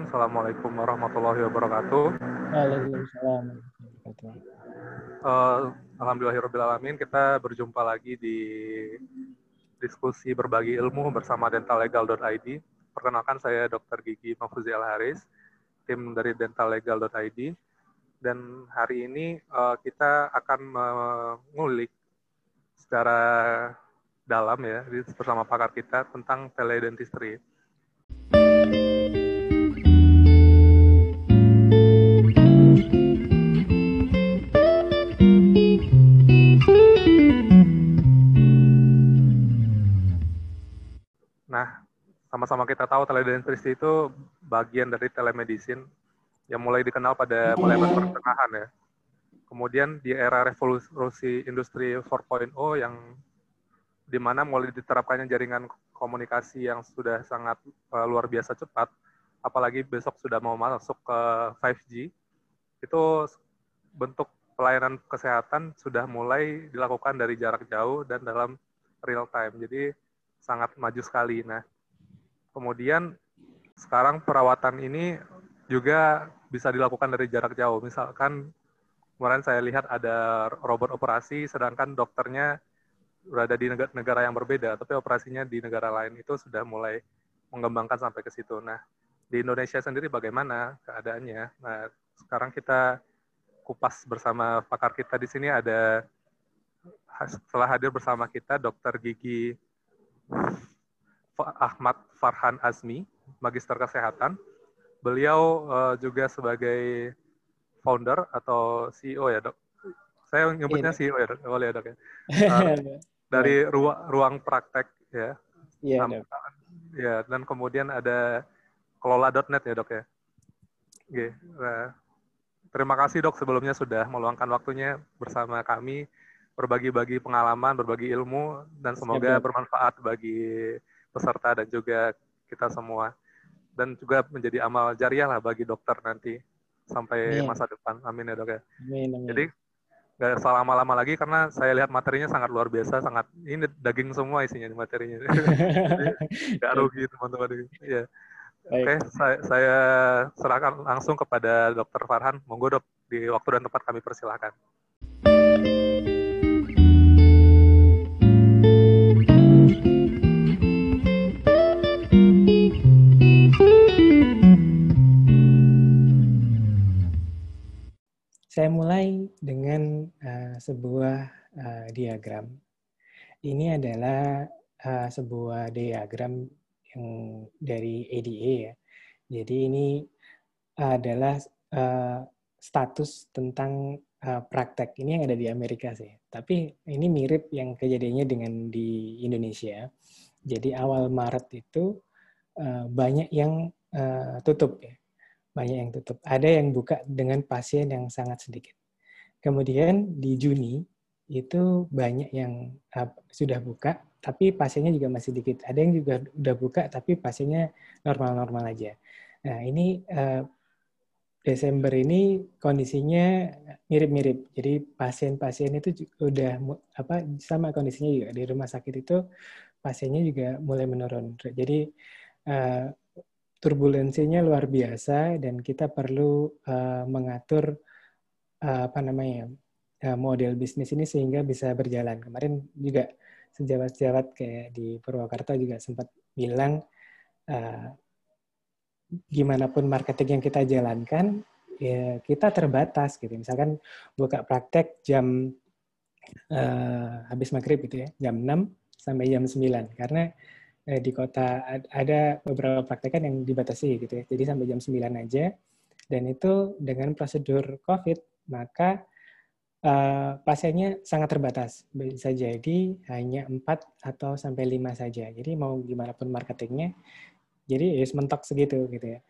Assalamualaikum warahmatullahi wabarakatuh. Waalaikumsalam. Uh, Alhamdulillahirrahmanirrahim, kita berjumpa lagi di diskusi berbagi ilmu bersama dentallegal.id. Perkenalkan saya Dr. Gigi Mafuzi Al-Haris, tim dari dentallegal.id. Dan hari ini uh, kita akan mengulik secara dalam ya bersama pakar kita tentang teledentistry. Nah, sama-sama kita tahu teledentistry itu bagian dari telemedicine yang mulai dikenal pada mulai pertengahan ya. Kemudian di era revolusi industri 4.0 yang di mana mulai diterapkannya jaringan komunikasi yang sudah sangat uh, luar biasa cepat, apalagi besok sudah mau masuk ke 5G, itu bentuk pelayanan kesehatan sudah mulai dilakukan dari jarak jauh dan dalam real time. Jadi sangat maju sekali. Nah, kemudian sekarang perawatan ini juga bisa dilakukan dari jarak jauh. Misalkan kemarin saya lihat ada robot operasi, sedangkan dokternya berada di negara, yang berbeda, tapi operasinya di negara lain itu sudah mulai mengembangkan sampai ke situ. Nah, di Indonesia sendiri bagaimana keadaannya? Nah, sekarang kita kupas bersama pakar kita di sini ada setelah hadir bersama kita Dr. Gigi Ahmad Farhan Azmi, Magister Kesehatan. Beliau uh, juga sebagai founder atau CEO ya dok. Saya nyebutnya CEO ya dok, boleh ya dok ya. Uh, dari ruang, ruang praktek ya. Iya dok. Ya dan kemudian ada kelola.net ya dok ya. Oke. Nah, terima kasih dok sebelumnya sudah meluangkan waktunya bersama kami berbagi-bagi pengalaman, berbagi ilmu, dan semoga bermanfaat bagi peserta dan juga kita semua. Dan juga menjadi amal jariah lah bagi dokter nanti sampai amin. masa depan. Amin ya dok ya. Amin, amin. Jadi nggak salah lama-lama lagi karena saya lihat materinya sangat luar biasa, sangat ini daging semua isinya di materinya. Nggak rugi teman-teman. Ya. Oke, okay, saya, saya serahkan langsung kepada Dokter Farhan. Monggo dok, di waktu dan tempat kami persilahkan. Saya mulai dengan uh, sebuah uh, diagram. Ini adalah uh, sebuah diagram yang dari ADA ya. Jadi ini adalah uh, status tentang uh, praktek. Ini yang ada di Amerika sih. Tapi ini mirip yang kejadiannya dengan di Indonesia. Jadi awal Maret itu uh, banyak yang uh, tutup ya banyak yang tutup. Ada yang buka dengan pasien yang sangat sedikit. Kemudian di Juni itu banyak yang sudah buka, tapi pasiennya juga masih sedikit. Ada yang juga udah buka, tapi pasiennya normal-normal aja. Nah ini uh, Desember ini kondisinya mirip-mirip. Jadi pasien-pasien itu udah apa sama kondisinya juga di rumah sakit itu pasiennya juga mulai menurun. Jadi uh, turbulensinya luar biasa dan kita perlu uh, mengatur uh, apa namanya uh, model bisnis ini sehingga bisa berjalan. Kemarin juga sejawat-sejawat kayak di Purwakarta juga sempat bilang uh, gimana pun marketing yang kita jalankan ya kita terbatas gitu. Misalkan buka praktek jam uh, habis maghrib gitu ya, jam 6 sampai jam 9 karena eh, di kota ada beberapa praktekan yang dibatasi gitu ya. Jadi sampai jam 9 aja. Dan itu dengan prosedur COVID, maka uh, pasiennya sangat terbatas. Bisa jadi hanya 4 atau sampai 5 saja. Jadi mau gimana pun marketingnya, jadi ya mentok segitu gitu ya.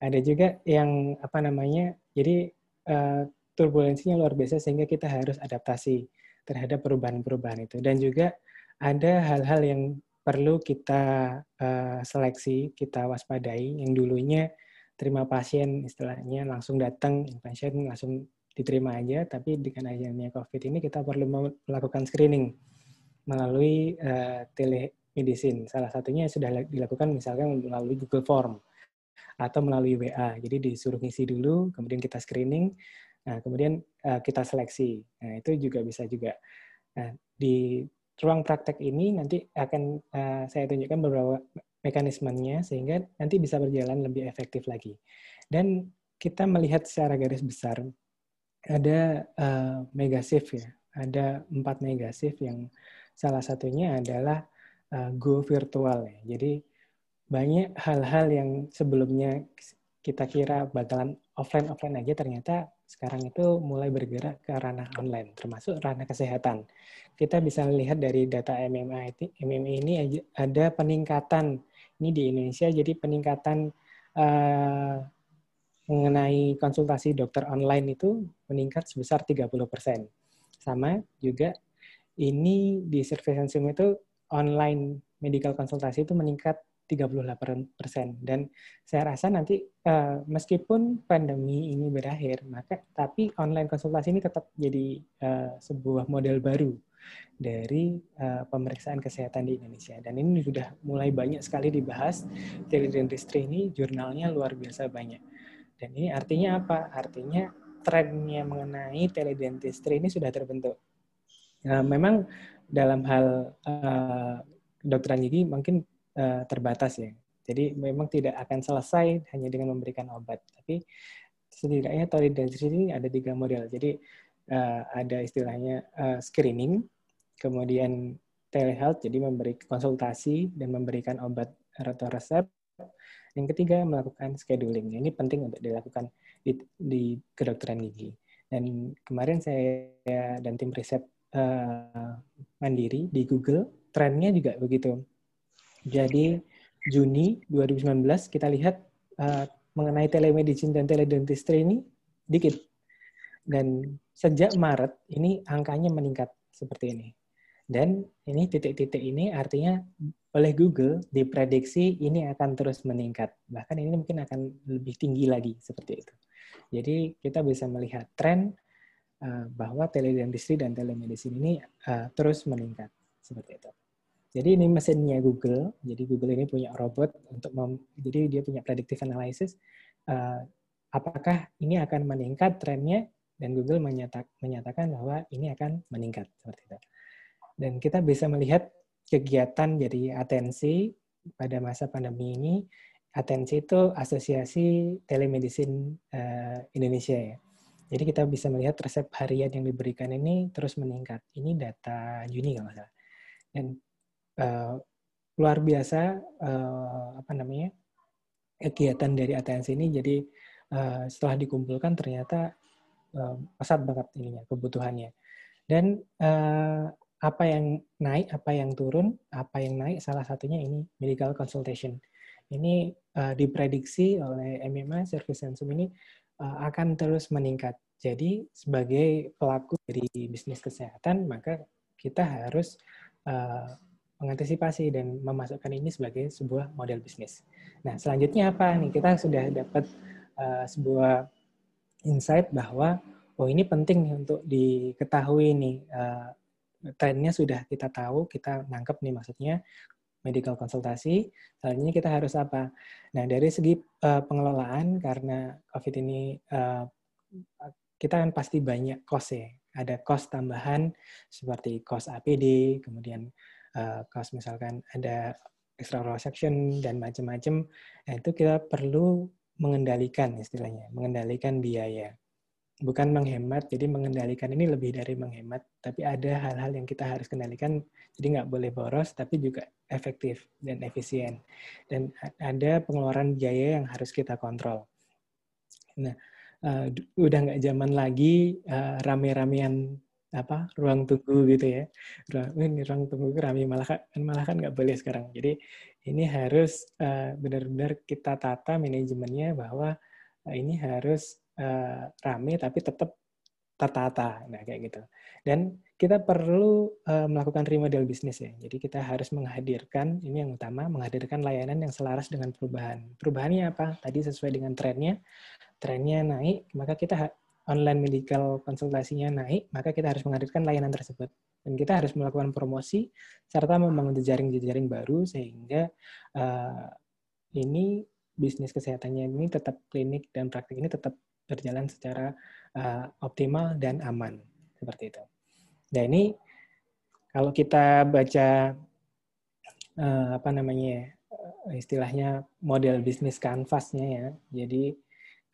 Ada juga yang apa namanya, jadi uh, turbulensinya luar biasa sehingga kita harus adaptasi terhadap perubahan-perubahan itu. Dan juga ada hal-hal yang perlu kita uh, seleksi, kita waspadai. Yang dulunya terima pasien istilahnya langsung datang, pasien langsung diterima aja, tapi dengan adanya COVID ini kita perlu melakukan screening melalui uh, telemedicine. Salah satunya sudah dilakukan misalkan melalui Google Form. atau melalui WA. Jadi disuruh ngisi dulu, kemudian kita screening, nah, kemudian uh, kita seleksi. Nah, itu juga bisa juga. Nah, di ruang praktek ini nanti akan uh, saya tunjukkan beberapa mekanismenya sehingga nanti bisa berjalan lebih efektif lagi. Dan kita melihat secara garis besar ada uh, megasif ya, ada empat megasif yang salah satunya adalah uh, go virtual ya. Jadi banyak hal-hal yang sebelumnya kita kira bakalan offline offline aja ternyata sekarang itu mulai bergerak ke ranah online termasuk ranah kesehatan. Kita bisa lihat dari data MMA MMA ini ada peningkatan ini di Indonesia jadi peningkatan uh, mengenai konsultasi dokter online itu meningkat sebesar 30%. Sama juga ini di Service itu online medical konsultasi itu meningkat 38 persen. Dan saya rasa nanti uh, meskipun pandemi ini berakhir, maka tapi online konsultasi ini tetap jadi uh, sebuah model baru dari uh, pemeriksaan kesehatan di Indonesia. Dan ini sudah mulai banyak sekali dibahas. Teledentistry ini jurnalnya luar biasa banyak. Dan ini artinya apa? Artinya trennya mengenai teledentistry ini sudah terbentuk. Uh, memang dalam hal uh, kedokteran gigi mungkin uh, terbatas ya. Jadi memang tidak akan selesai hanya dengan memberikan obat, tapi setidaknya toleransi ini ada tiga model. Jadi uh, ada istilahnya uh, screening, kemudian telehealth, jadi memberi konsultasi dan memberikan obat atau resep. Yang ketiga melakukan scheduling. Ini penting untuk dilakukan di, di kedokteran gigi. Dan kemarin saya dan tim riset uh, mandiri di Google, trennya juga begitu. Jadi Juni 2019 kita lihat uh, mengenai telemedicine dan teledentistry ini dikit. Dan sejak Maret ini angkanya meningkat seperti ini. Dan ini titik-titik ini artinya oleh Google diprediksi ini akan terus meningkat. Bahkan ini mungkin akan lebih tinggi lagi seperti itu. Jadi kita bisa melihat tren uh, bahwa teledentistry dan telemedicine ini uh, terus meningkat seperti itu. Jadi ini mesinnya Google. Jadi Google ini punya robot untuk mem, jadi dia punya predictive analysis. Uh, apakah ini akan meningkat trennya? Dan Google menyatak, menyatakan bahwa ini akan meningkat seperti itu. Dan kita bisa melihat kegiatan jadi atensi pada masa pandemi ini. Atensi itu asosiasi telemedicine uh, Indonesia ya. Jadi kita bisa melihat resep harian yang diberikan ini terus meningkat. Ini data Juni kalau salah. Dan uh, luar biasa uh, apa namanya kegiatan dari ATNC ini. Jadi uh, setelah dikumpulkan ternyata uh, pesat banget ininya kebutuhannya. Dan uh, apa yang naik apa yang turun apa yang naik salah satunya ini medical consultation. Ini uh, diprediksi oleh MMA Service Sensum ini uh, akan terus meningkat. Jadi sebagai pelaku dari bisnis kesehatan maka kita harus uh, mengantisipasi dan memasukkan ini sebagai sebuah model bisnis. Nah, selanjutnya apa nih? Kita sudah dapat uh, sebuah insight bahwa oh ini penting nih untuk diketahui nih uh, trennya sudah kita tahu, kita nangkep nih maksudnya medical konsultasi. Selanjutnya kita harus apa? Nah, dari segi uh, pengelolaan karena COVID ini uh, kita kan pasti banyak cost ya. Ada cost tambahan seperti cost APD, kemudian uh, misalkan ada extra section dan macam-macam, nah itu kita perlu mengendalikan istilahnya, mengendalikan biaya. Bukan menghemat, jadi mengendalikan ini lebih dari menghemat, tapi ada hal-hal yang kita harus kendalikan, jadi nggak boleh boros, tapi juga efektif dan efisien. Dan ada pengeluaran biaya yang harus kita kontrol. Nah, uh, udah nggak zaman lagi uh, rame-ramean apa ruang tunggu gitu ya. Ruang ini ruang tunggu kami malah kan malah kan nggak boleh sekarang. Jadi ini harus uh, benar-benar kita tata manajemennya bahwa uh, ini harus uh, rame tapi tetap tertata. Nah kayak gitu. Dan kita perlu uh, melakukan remodel bisnis ya. Jadi kita harus menghadirkan ini yang utama menghadirkan layanan yang selaras dengan perubahan. Perubahannya apa? Tadi sesuai dengan trennya. Trennya naik maka kita online medical konsultasinya naik, maka kita harus menghadirkan layanan tersebut. Dan kita harus melakukan promosi serta membangun jejaring-jejaring baru sehingga uh, ini bisnis kesehatannya ini tetap klinik dan praktik ini tetap berjalan secara uh, optimal dan aman seperti itu. Nah ini kalau kita baca uh, apa namanya istilahnya model bisnis canvasnya ya. Jadi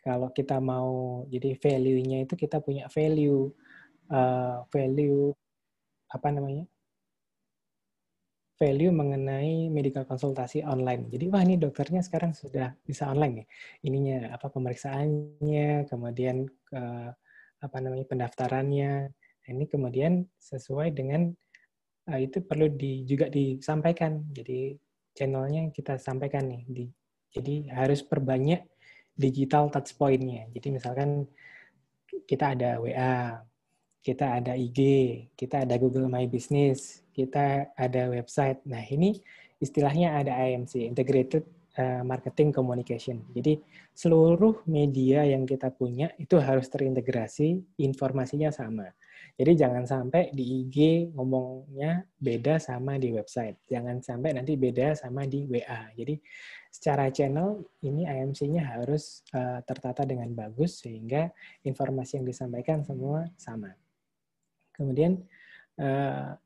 kalau kita mau jadi value-nya itu kita punya value uh, value apa namanya value mengenai medical konsultasi online. Jadi wah ini dokternya sekarang sudah bisa online nih. Ininya apa pemeriksaannya, kemudian ke apa namanya pendaftarannya. Nah, ini kemudian sesuai dengan uh, itu perlu di, juga disampaikan. Jadi channelnya kita sampaikan nih. Di, jadi harus perbanyak digital touch point-nya. Jadi misalkan kita ada WA, kita ada IG, kita ada Google My Business, kita ada website. Nah, ini istilahnya ada IMC, Integrated eh, Marketing Communication. Jadi, seluruh media yang kita punya itu harus terintegrasi, informasinya sama. Jadi jangan sampai di IG ngomongnya beda sama di website. Jangan sampai nanti beda sama di WA. Jadi secara channel ini IMC-nya harus uh, tertata dengan bagus sehingga informasi yang disampaikan semua sama. Kemudian uh,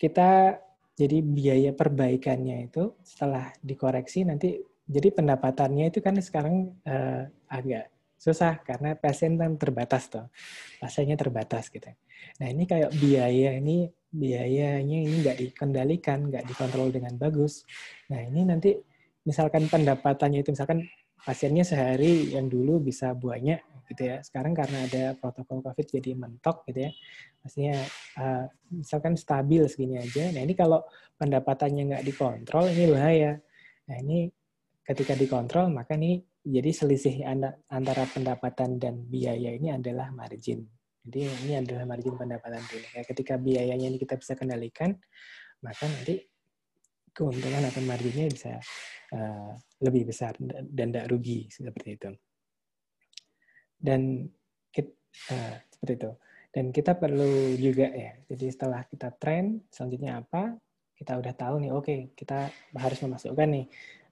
kita jadi biaya perbaikannya itu setelah dikoreksi nanti jadi pendapatannya itu kan sekarang uh, agak susah karena pasien kan terbatas tuh pasiennya terbatas gitu nah ini kayak biaya ini biayanya ini nggak dikendalikan nggak dikontrol dengan bagus nah ini nanti misalkan pendapatannya itu misalkan pasiennya sehari yang dulu bisa banyak gitu ya. Sekarang karena ada protokol COVID jadi mentok gitu ya. Maksudnya uh, misalkan stabil segini aja. Nah ini kalau pendapatannya nggak dikontrol ini bahaya. Nah ini ketika dikontrol maka ini jadi selisih antara pendapatan dan biaya ini adalah margin. Jadi ini adalah margin pendapatan dulu. Ya, ketika biayanya ini kita bisa kendalikan, maka nanti keuntungan atau marginnya bisa uh, lebih besar dan tidak rugi seperti itu. Dan kita, uh, eh, seperti itu. Dan kita perlu juga ya. Jadi setelah kita tren, selanjutnya apa? Kita udah tahu nih, oke, okay, kita harus memasukkan nih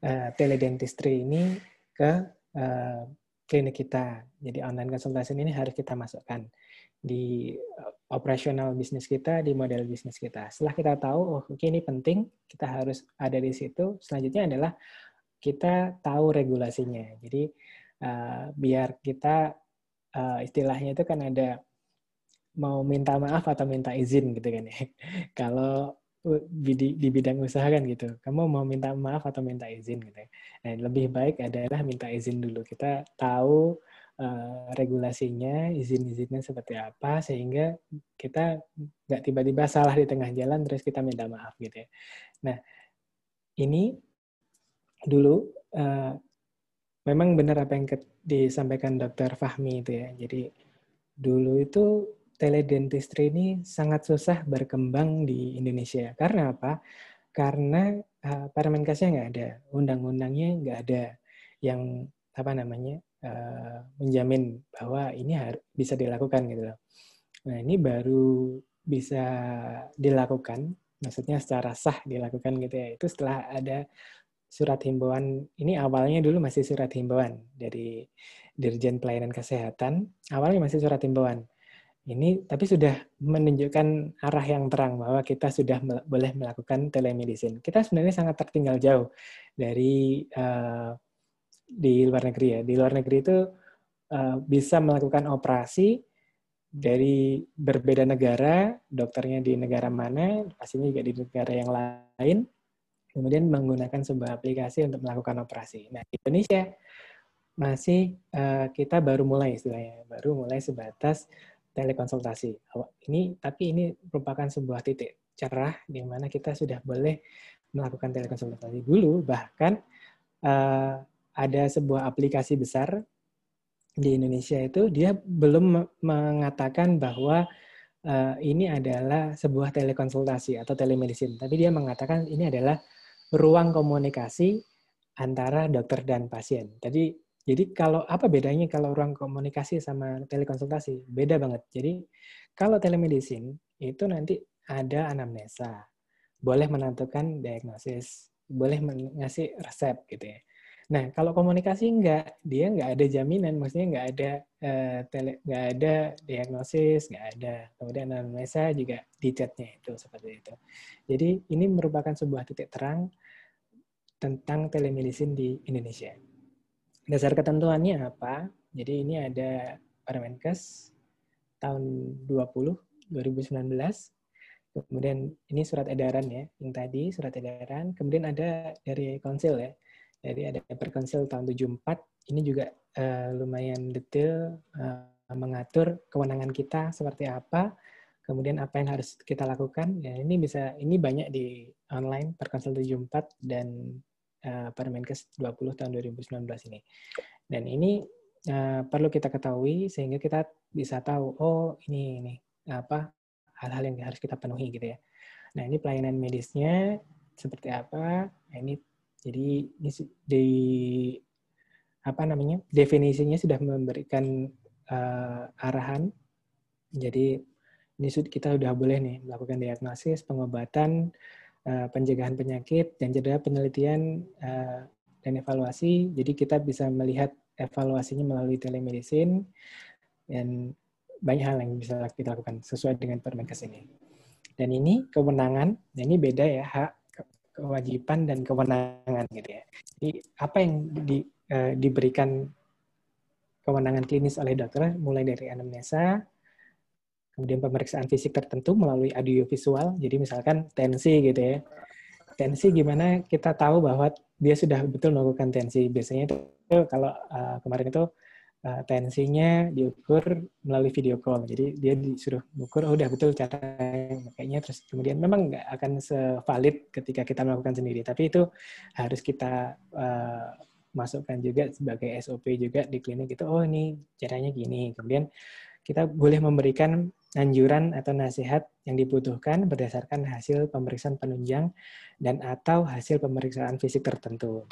uh, teledentistry ini ke uh, klinik kita. Jadi online konsultasi ini harus kita masukkan di operasional bisnis kita, di model bisnis kita. Setelah kita tahu, oh oke okay, ini penting, kita harus ada di situ. Selanjutnya adalah kita tahu regulasinya. Jadi uh, biar kita uh, istilahnya itu kan ada mau minta maaf atau minta izin gitu kan ya. Kalau di, di bidang usaha kan gitu. Kamu mau minta maaf atau minta izin gitu. Ya. Nah, lebih baik adalah minta izin dulu. Kita tahu uh, regulasinya, izin-izinnya seperti apa, sehingga kita nggak tiba-tiba salah di tengah jalan terus kita minta maaf gitu ya. Nah, ini dulu uh, memang benar apa yang disampaikan Dokter Fahmi itu ya. Jadi dulu itu teledentistry ini sangat susah berkembang di Indonesia. Karena apa? Karena uh, Permenkesnya nggak ada, undang-undangnya nggak ada yang apa namanya uh, menjamin bahwa ini harus bisa dilakukan gitu loh. Nah ini baru bisa dilakukan, maksudnya secara sah dilakukan gitu ya. Itu setelah ada surat himbauan. Ini awalnya dulu masih surat himbauan dari Dirjen Pelayanan Kesehatan. Awalnya masih surat himbauan. Ini tapi sudah menunjukkan arah yang terang bahwa kita sudah boleh melakukan telemedicine. Kita sebenarnya sangat tertinggal jauh dari uh, di luar negeri ya. Di luar negeri itu uh, bisa melakukan operasi dari berbeda negara, dokternya di negara mana, pastinya juga di negara yang lain, kemudian menggunakan sebuah aplikasi untuk melakukan operasi. Nah, di Indonesia masih uh, kita baru mulai istilahnya, baru mulai sebatas telekonsultasi. Ini tapi ini merupakan sebuah titik cerah di mana kita sudah boleh melakukan telekonsultasi dulu bahkan uh, ada sebuah aplikasi besar di Indonesia itu dia belum mengatakan bahwa uh, ini adalah sebuah telekonsultasi atau telemedicine, tapi dia mengatakan ini adalah ruang komunikasi antara dokter dan pasien. Jadi jadi kalau apa bedanya kalau ruang komunikasi sama telekonsultasi? Beda banget. Jadi kalau telemedicine itu nanti ada anamnesa, boleh menentukan diagnosis, boleh ngasih resep gitu ya. Nah, kalau komunikasi enggak, dia enggak ada jaminan, maksudnya enggak ada uh, tele, enggak ada diagnosis, enggak ada. Kemudian anamnesa juga di chatnya itu seperti itu. Jadi ini merupakan sebuah titik terang tentang telemedicine di Indonesia. Dasar ketentuannya apa? Jadi ini ada Permenkes tahun 20 2019 Kemudian ini surat edaran ya, yang tadi surat edaran. Kemudian ada dari konsil ya, jadi ada Perkonsil tahun 74, ini juga uh, lumayan detail uh, mengatur kewenangan kita seperti apa, kemudian apa yang harus kita lakukan. Ya, ini bisa ini banyak di online Perkonsil 74 dan uh, Permenkes 20 tahun 2019 ini. Dan ini uh, perlu kita ketahui sehingga kita bisa tahu oh ini ini apa hal-hal yang harus kita penuhi gitu ya. Nah, ini pelayanan medisnya seperti apa? Nah, ini jadi di apa namanya definisinya sudah memberikan uh, arahan. Jadi ini kita sudah boleh nih melakukan diagnosis, pengobatan, uh, pencegahan penyakit, dan juga penelitian uh, dan evaluasi. Jadi kita bisa melihat evaluasinya melalui telemedicine dan banyak hal yang bisa kita lakukan sesuai dengan Permenkes ini. Dan ini kewenangan, nah ini beda ya hak kewajiban dan kewenangan gitu ya. Jadi apa yang di, uh, diberikan kewenangan klinis oleh dokter mulai dari anamnesa, kemudian pemeriksaan fisik tertentu melalui audiovisual. Jadi misalkan tensi gitu ya. Tensi gimana kita tahu bahwa dia sudah betul melakukan tensi. Biasanya itu kalau uh, kemarin itu uh, tensinya diukur melalui video call. Jadi dia disuruh ukur, oh, udah betul cara makanya terus kemudian memang nggak akan sevalid ketika kita melakukan sendiri. Tapi itu harus kita uh, masukkan juga sebagai SOP juga di klinik itu. Oh ini caranya gini. Kemudian kita boleh memberikan anjuran atau nasihat yang dibutuhkan berdasarkan hasil pemeriksaan penunjang dan atau hasil pemeriksaan fisik tertentu.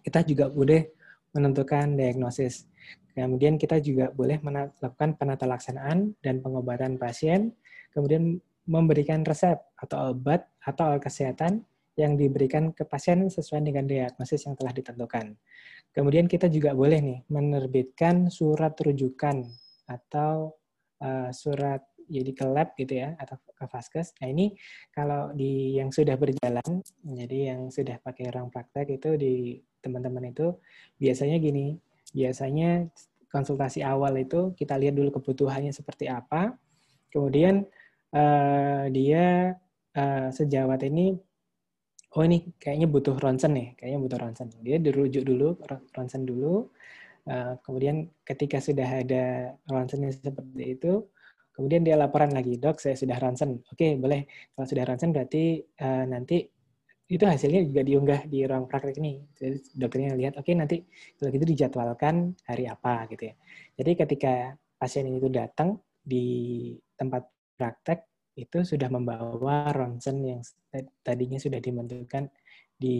Kita juga boleh menentukan diagnosis. Kemudian kita juga boleh melakukan penata laksanaan dan pengobatan pasien, kemudian memberikan resep atau obat atau alat kesehatan yang diberikan ke pasien sesuai dengan diagnosis yang telah ditentukan. Kemudian kita juga boleh nih menerbitkan surat rujukan atau uh, surat jadi ke lab gitu ya atau ke vaskes. Nah ini kalau di yang sudah berjalan, jadi yang sudah pakai ruang praktek itu di teman-teman itu biasanya gini, biasanya konsultasi awal itu kita lihat dulu kebutuhannya seperti apa, kemudian uh, dia uh, sejawat ini, oh ini kayaknya butuh ronsen nih, kayaknya butuh ronsen. Dia dirujuk dulu, ronsen dulu, uh, kemudian ketika sudah ada ronsennya seperti itu, kemudian dia laporan lagi, dok saya sudah ronsen. Oke, boleh. Kalau sudah ronsen berarti uh, nanti itu hasilnya juga diunggah di ruang praktek ini. Jadi dokternya lihat, oke nanti kalau gitu dijadwalkan hari apa gitu ya. Jadi ketika pasien itu datang di tempat praktek itu sudah membawa ronsen yang tadinya sudah dibentukkan di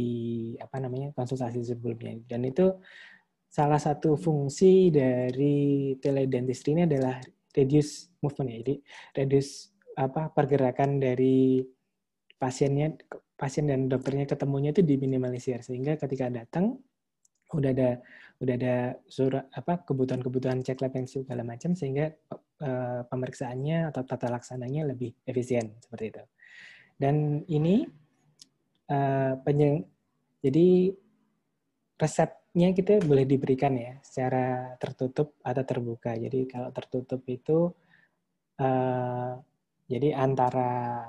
apa namanya konsultasi sebelumnya dan itu salah satu fungsi dari teledentistry ini adalah reduce movement ya jadi reduce apa pergerakan dari pasiennya pasien dan dokternya ketemunya itu diminimalisir sehingga ketika datang udah ada udah ada surat apa kebutuhan-kebutuhan cek lab yang segala macam sehingga uh, pemeriksaannya atau tata laksananya lebih efisien seperti itu. Dan ini uh, penyeng, jadi resepnya kita boleh diberikan ya secara tertutup atau terbuka. Jadi kalau tertutup itu uh, jadi antara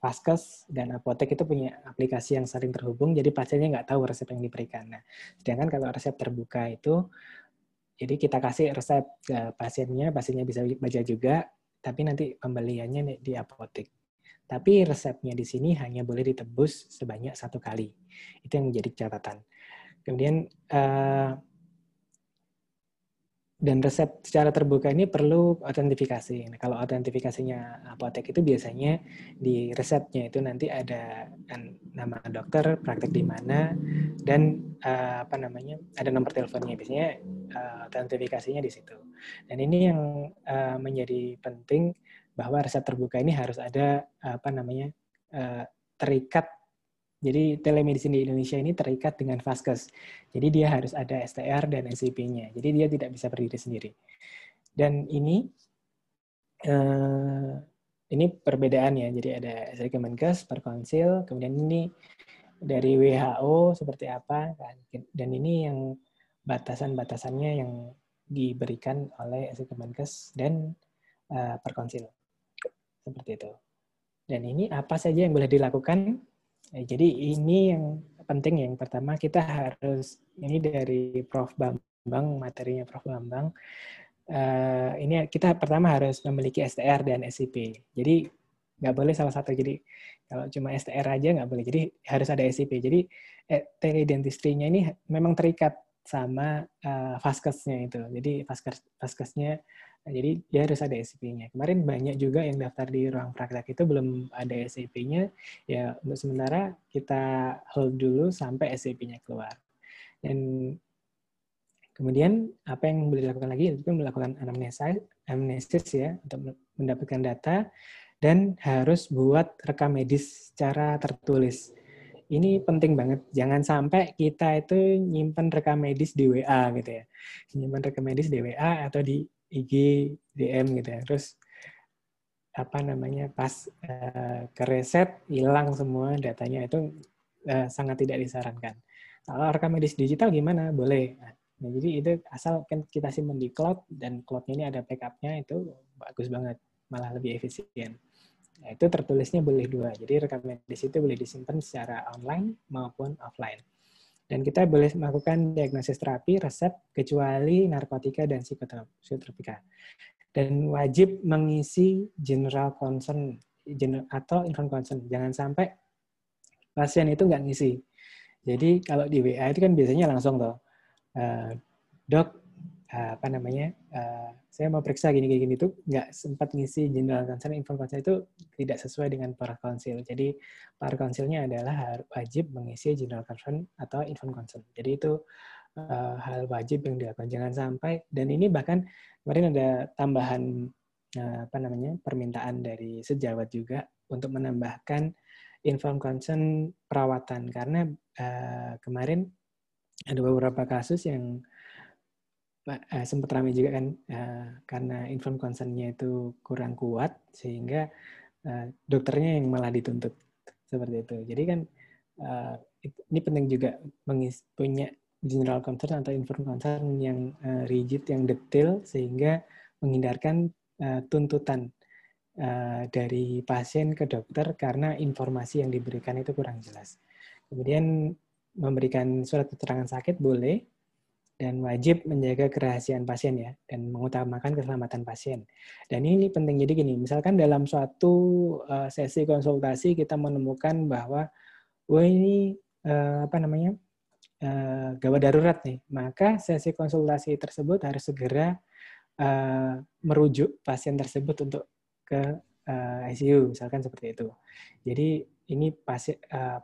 Vaskes dan apotek itu punya aplikasi yang saling terhubung, jadi pasiennya nggak tahu resep yang diberikan. Nah, sedangkan kalau resep terbuka itu, jadi kita kasih resep ke pasiennya, pasiennya bisa baca juga, tapi nanti pembeliannya di apotek. Tapi resepnya di sini hanya boleh ditebus sebanyak satu kali. Itu yang menjadi catatan. Kemudian uh, dan resep secara terbuka ini perlu autentifikasi. Nah, kalau autentifikasinya apotek itu biasanya di resepnya itu nanti ada kan, nama dokter, praktek di mana, dan uh, apa namanya ada nomor teleponnya. Biasanya uh, autentifikasinya di situ. Dan ini yang uh, menjadi penting bahwa resep terbuka ini harus ada apa namanya uh, terikat Jadi telemedicine di Indonesia ini terikat dengan Vaskes. Jadi dia harus ada STR dan SCP-nya. Jadi dia tidak bisa berdiri sendiri. Dan ini uh, ini perbedaannya. Jadi ada SRI Kemenkes, Perkonsil, kemudian ini dari WHO seperti apa, dan ini yang batasan-batasannya yang diberikan oleh SRI Kemenkes dan uh, Perkonsil. Seperti itu. Dan ini apa saja yang boleh dilakukan? Eh, jadi ini yang penting yang pertama kita harus ini dari Prof Bambang materinya Prof Bambang uh, ini kita pertama harus memiliki STR dan SCP. Jadi nggak boleh salah satu. Jadi kalau cuma STR aja nggak boleh. Jadi harus ada SCP. Jadi eh, teledentistry-nya ini memang terikat sama uh, vaskesnya itu. Jadi vaskes vaskesnya jadi dia harus ada SCP-nya. Kemarin banyak juga yang daftar di ruang praktek itu belum ada SCP-nya. Ya untuk sementara kita hold dulu sampai SCP-nya keluar. Dan Kemudian apa yang boleh dilakukan lagi itu melakukan anamnesis, anamnesis ya untuk mendapatkan data dan harus buat rekam medis secara tertulis. Ini penting banget. Jangan sampai kita itu nyimpan rekam medis di WA gitu ya. Nyimpan rekam medis di WA atau di IG, DM gitu ya. Terus apa namanya pas uh, ke reset hilang semua datanya itu uh, sangat tidak disarankan. Kalau rekam medis digital gimana? Boleh. Nah, Nah, jadi itu asal kan kita simpan di cloud dan cloudnya ini ada backupnya itu bagus banget, malah lebih efisien. Nah, itu tertulisnya boleh dua. Jadi rekam medis itu boleh disimpan secara online maupun offline. Dan kita boleh melakukan diagnosis terapi, resep, kecuali narkotika dan psikotropika. Dan wajib mengisi general concern atau inform concern. Jangan sampai pasien itu nggak ngisi. Jadi kalau di WA itu kan biasanya langsung tuh uh, dok apa namanya uh, saya mau periksa gini gini itu nggak sempat ngisi general concern inform concern itu tidak sesuai dengan para konsil. Jadi para konsilnya adalah wajib mengisi general concern atau inform concern jadi itu uh, hal wajib yang dilakukan. Jangan sampai dan ini bahkan kemarin ada tambahan uh, apa namanya permintaan dari sejawat juga untuk menambahkan inform concern perawatan. Karena uh, kemarin ada beberapa kasus yang uh, sempat ramai juga kan uh, karena inform concern-nya itu kurang kuat sehingga uh, dokternya yang malah dituntut seperti itu. Jadi kan uh, ini penting juga mengis, punya general concern atau inform concern yang uh, rigid, yang detail sehingga menghindarkan uh, tuntutan uh, dari pasien ke dokter karena informasi yang diberikan itu kurang jelas. Kemudian memberikan surat keterangan sakit boleh dan wajib menjaga kerahasiaan pasien ya dan mengutamakan keselamatan pasien. Dan ini penting jadi gini, misalkan dalam suatu uh, sesi konsultasi kita menemukan bahwa oh ini uh, apa namanya? Uh, gawat darurat nih, maka sesi konsultasi tersebut harus segera merujuk pasien tersebut untuk ke ICU misalkan seperti itu. Jadi ini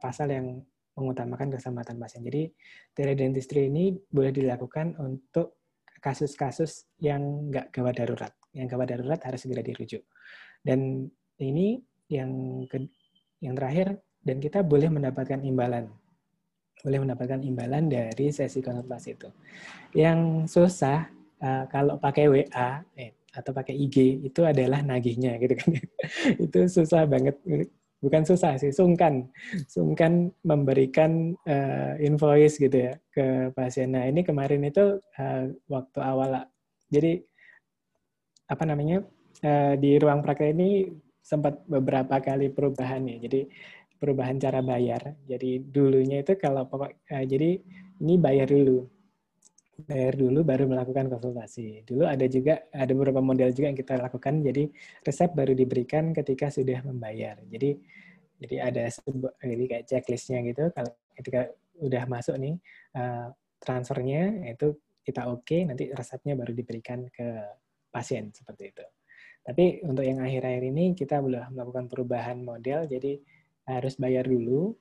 pasal yang mengutamakan keselamatan pasien. Jadi teledentistry ini boleh dilakukan untuk kasus-kasus yang nggak gawat darurat. Yang gawat darurat harus segera dirujuk. Dan ini yang ke, yang terakhir dan kita boleh mendapatkan imbalan. Boleh mendapatkan imbalan dari sesi konsultasi itu. Yang susah uh, kalau pakai WA eh, atau pakai IG itu adalah nagihnya gitu kan. itu susah banget bukan susah sih, sungkan, sungkan memberikan uh, invoice gitu ya ke pasien. Nah ini kemarin itu uh, waktu awal, jadi apa namanya uh, di ruang praktek ini sempat beberapa kali perubahan ya. Jadi perubahan cara bayar. Jadi dulunya itu kalau uh, jadi ini bayar dulu bayar dulu baru melakukan konsultasi. Dulu ada juga ada beberapa model juga yang kita lakukan. Jadi resep baru diberikan ketika sudah membayar. Jadi jadi ada jadi kayak checklistnya gitu. Kalau ketika udah masuk nih uh, transfernya itu kita oke, okay, nanti resepnya baru diberikan ke pasien seperti itu. Tapi untuk yang akhir-akhir ini kita belum melakukan perubahan model, jadi harus bayar dulu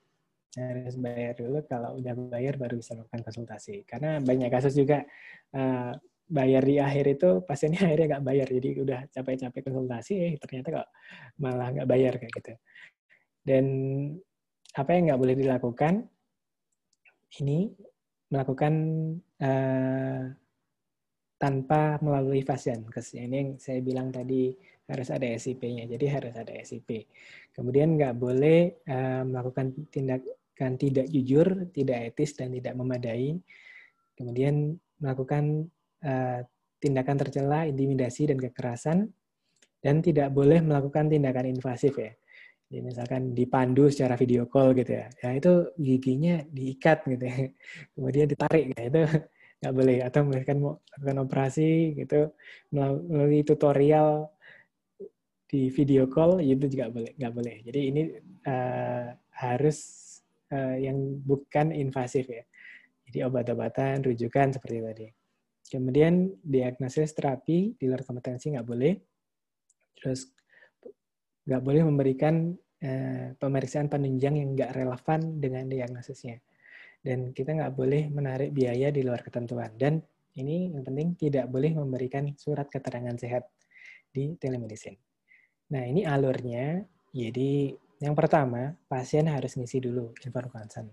harus bayar dulu kalau udah bayar baru bisa melakukan konsultasi karena banyak kasus juga uh, bayar di akhir itu pasiennya akhirnya nggak bayar jadi udah capek-capek konsultasi eh ternyata kok malah nggak bayar kayak gitu dan apa yang nggak boleh dilakukan? Ini melakukan uh, tanpa melalui Fasiankes. Ini yang saya bilang tadi harus ada SIP-nya. Jadi harus ada SIP. Kemudian nggak boleh uh, melakukan tindakan tidak jujur, tidak etis, dan tidak memadai. Kemudian melakukan uh, tindakan tercela, intimidasi, dan kekerasan. Dan tidak boleh melakukan tindakan invasif ya. Jadi misalkan dipandu secara video call gitu ya. Ya itu giginya diikat gitu ya. Kemudian ditarik ya. Itu nggak boleh atau misalkan mau lakukan operasi gitu melalui tutorial di video call itu juga boleh nggak boleh. Jadi ini uh, harus uh, yang bukan invasif ya. Jadi obat-obatan rujukan seperti tadi. Kemudian diagnosis terapi di luar kompetensi nggak boleh. Terus nggak boleh memberikan uh, pemeriksaan penunjang yang nggak relevan dengan diagnosisnya. Dan kita nggak boleh menarik biaya di luar ketentuan. Dan ini yang penting tidak boleh memberikan surat keterangan sehat di telemedicine. Nah ini alurnya, jadi yang pertama pasien harus ngisi dulu inform consent.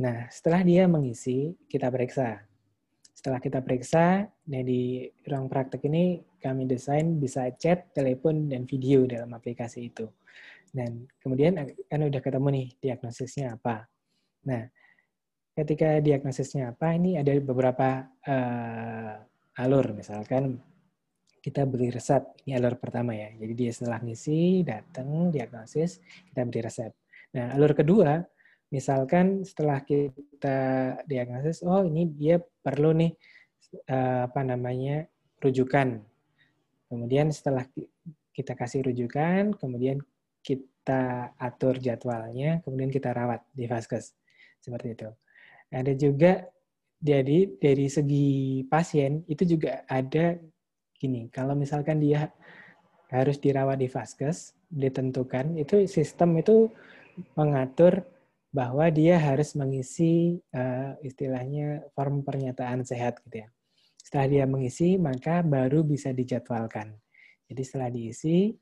Nah setelah dia mengisi, kita periksa. Setelah kita periksa, nah di ruang praktek ini kami desain bisa chat, telepon, dan video dalam aplikasi itu. Dan kemudian kan udah ketemu nih diagnosisnya apa. Nah, ketika diagnosisnya apa, ini ada beberapa uh, alur. Misalkan kita beri resep, ini alur pertama ya. Jadi dia setelah ngisi, datang, diagnosis, kita beri resep. Nah, alur kedua, misalkan setelah kita diagnosis, oh ini dia perlu nih uh, apa namanya rujukan. Kemudian setelah kita kasih rujukan, kemudian kita atur jadwalnya, kemudian kita rawat di vaskes. Seperti itu. Ada juga jadi dari segi pasien itu juga ada gini, kalau misalkan dia harus dirawat di vaskes, ditentukan itu sistem itu mengatur bahwa dia harus mengisi uh, istilahnya form pernyataan sehat gitu ya. Setelah dia mengisi, maka baru bisa dijadwalkan. Jadi setelah diisi,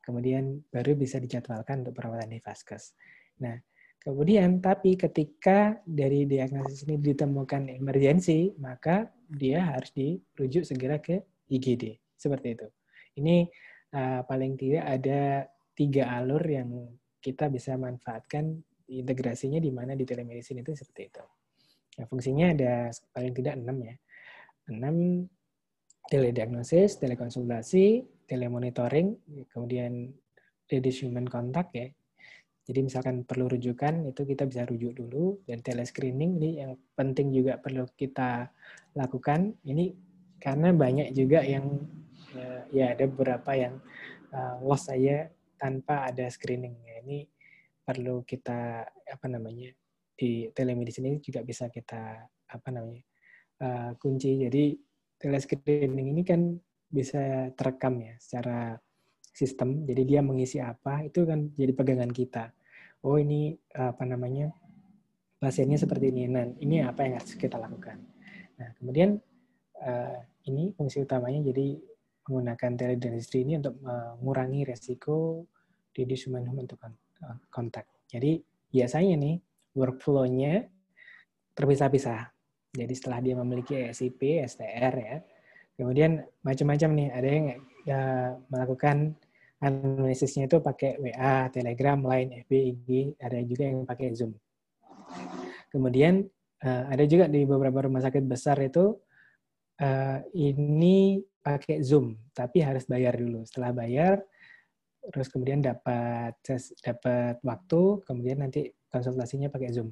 kemudian baru bisa dijadwalkan untuk perawatan di vaskes. Nah, Kemudian, tapi ketika dari diagnosis ini ditemukan emergensi, maka dia harus dirujuk segera ke IGD. Seperti itu. Ini uh, paling tidak ada tiga alur yang kita bisa manfaatkan integrasinya di mana di telemedicine itu seperti itu. Nah, fungsinya ada paling tidak enam ya. Enam telediagnosis, telekonsultasi, telemonitoring, kemudian reduce human contact ya, jadi misalkan perlu rujukan itu kita bisa rujuk dulu dan telescreening ini yang penting juga perlu kita lakukan. Ini karena banyak juga yang ya, ya ada beberapa yang uh, loss saya tanpa ada screening. Ya, ini perlu kita apa namanya di telemedicine ini juga bisa kita apa namanya uh, kunci. Jadi telescreening ini kan bisa terekam ya secara sistem. Jadi dia mengisi apa itu kan jadi pegangan kita oh ini apa namanya pasiennya seperti ini. Nah, ini apa yang harus kita lakukan. Nah, kemudian uh, ini fungsi utamanya jadi menggunakan teledentistry ini untuk mengurangi resiko di human human contact. Jadi biasanya nih workflow-nya terpisah-pisah. Jadi setelah dia memiliki SIP, STR ya, kemudian macam-macam nih. Ada yang ya, melakukan analisisnya itu pakai WA, Telegram, Line, FB, IG, ada juga yang pakai Zoom. Kemudian uh, ada juga di beberapa rumah sakit besar itu uh, ini pakai Zoom, tapi harus bayar dulu. Setelah bayar, terus kemudian dapat dapat waktu, kemudian nanti konsultasinya pakai Zoom.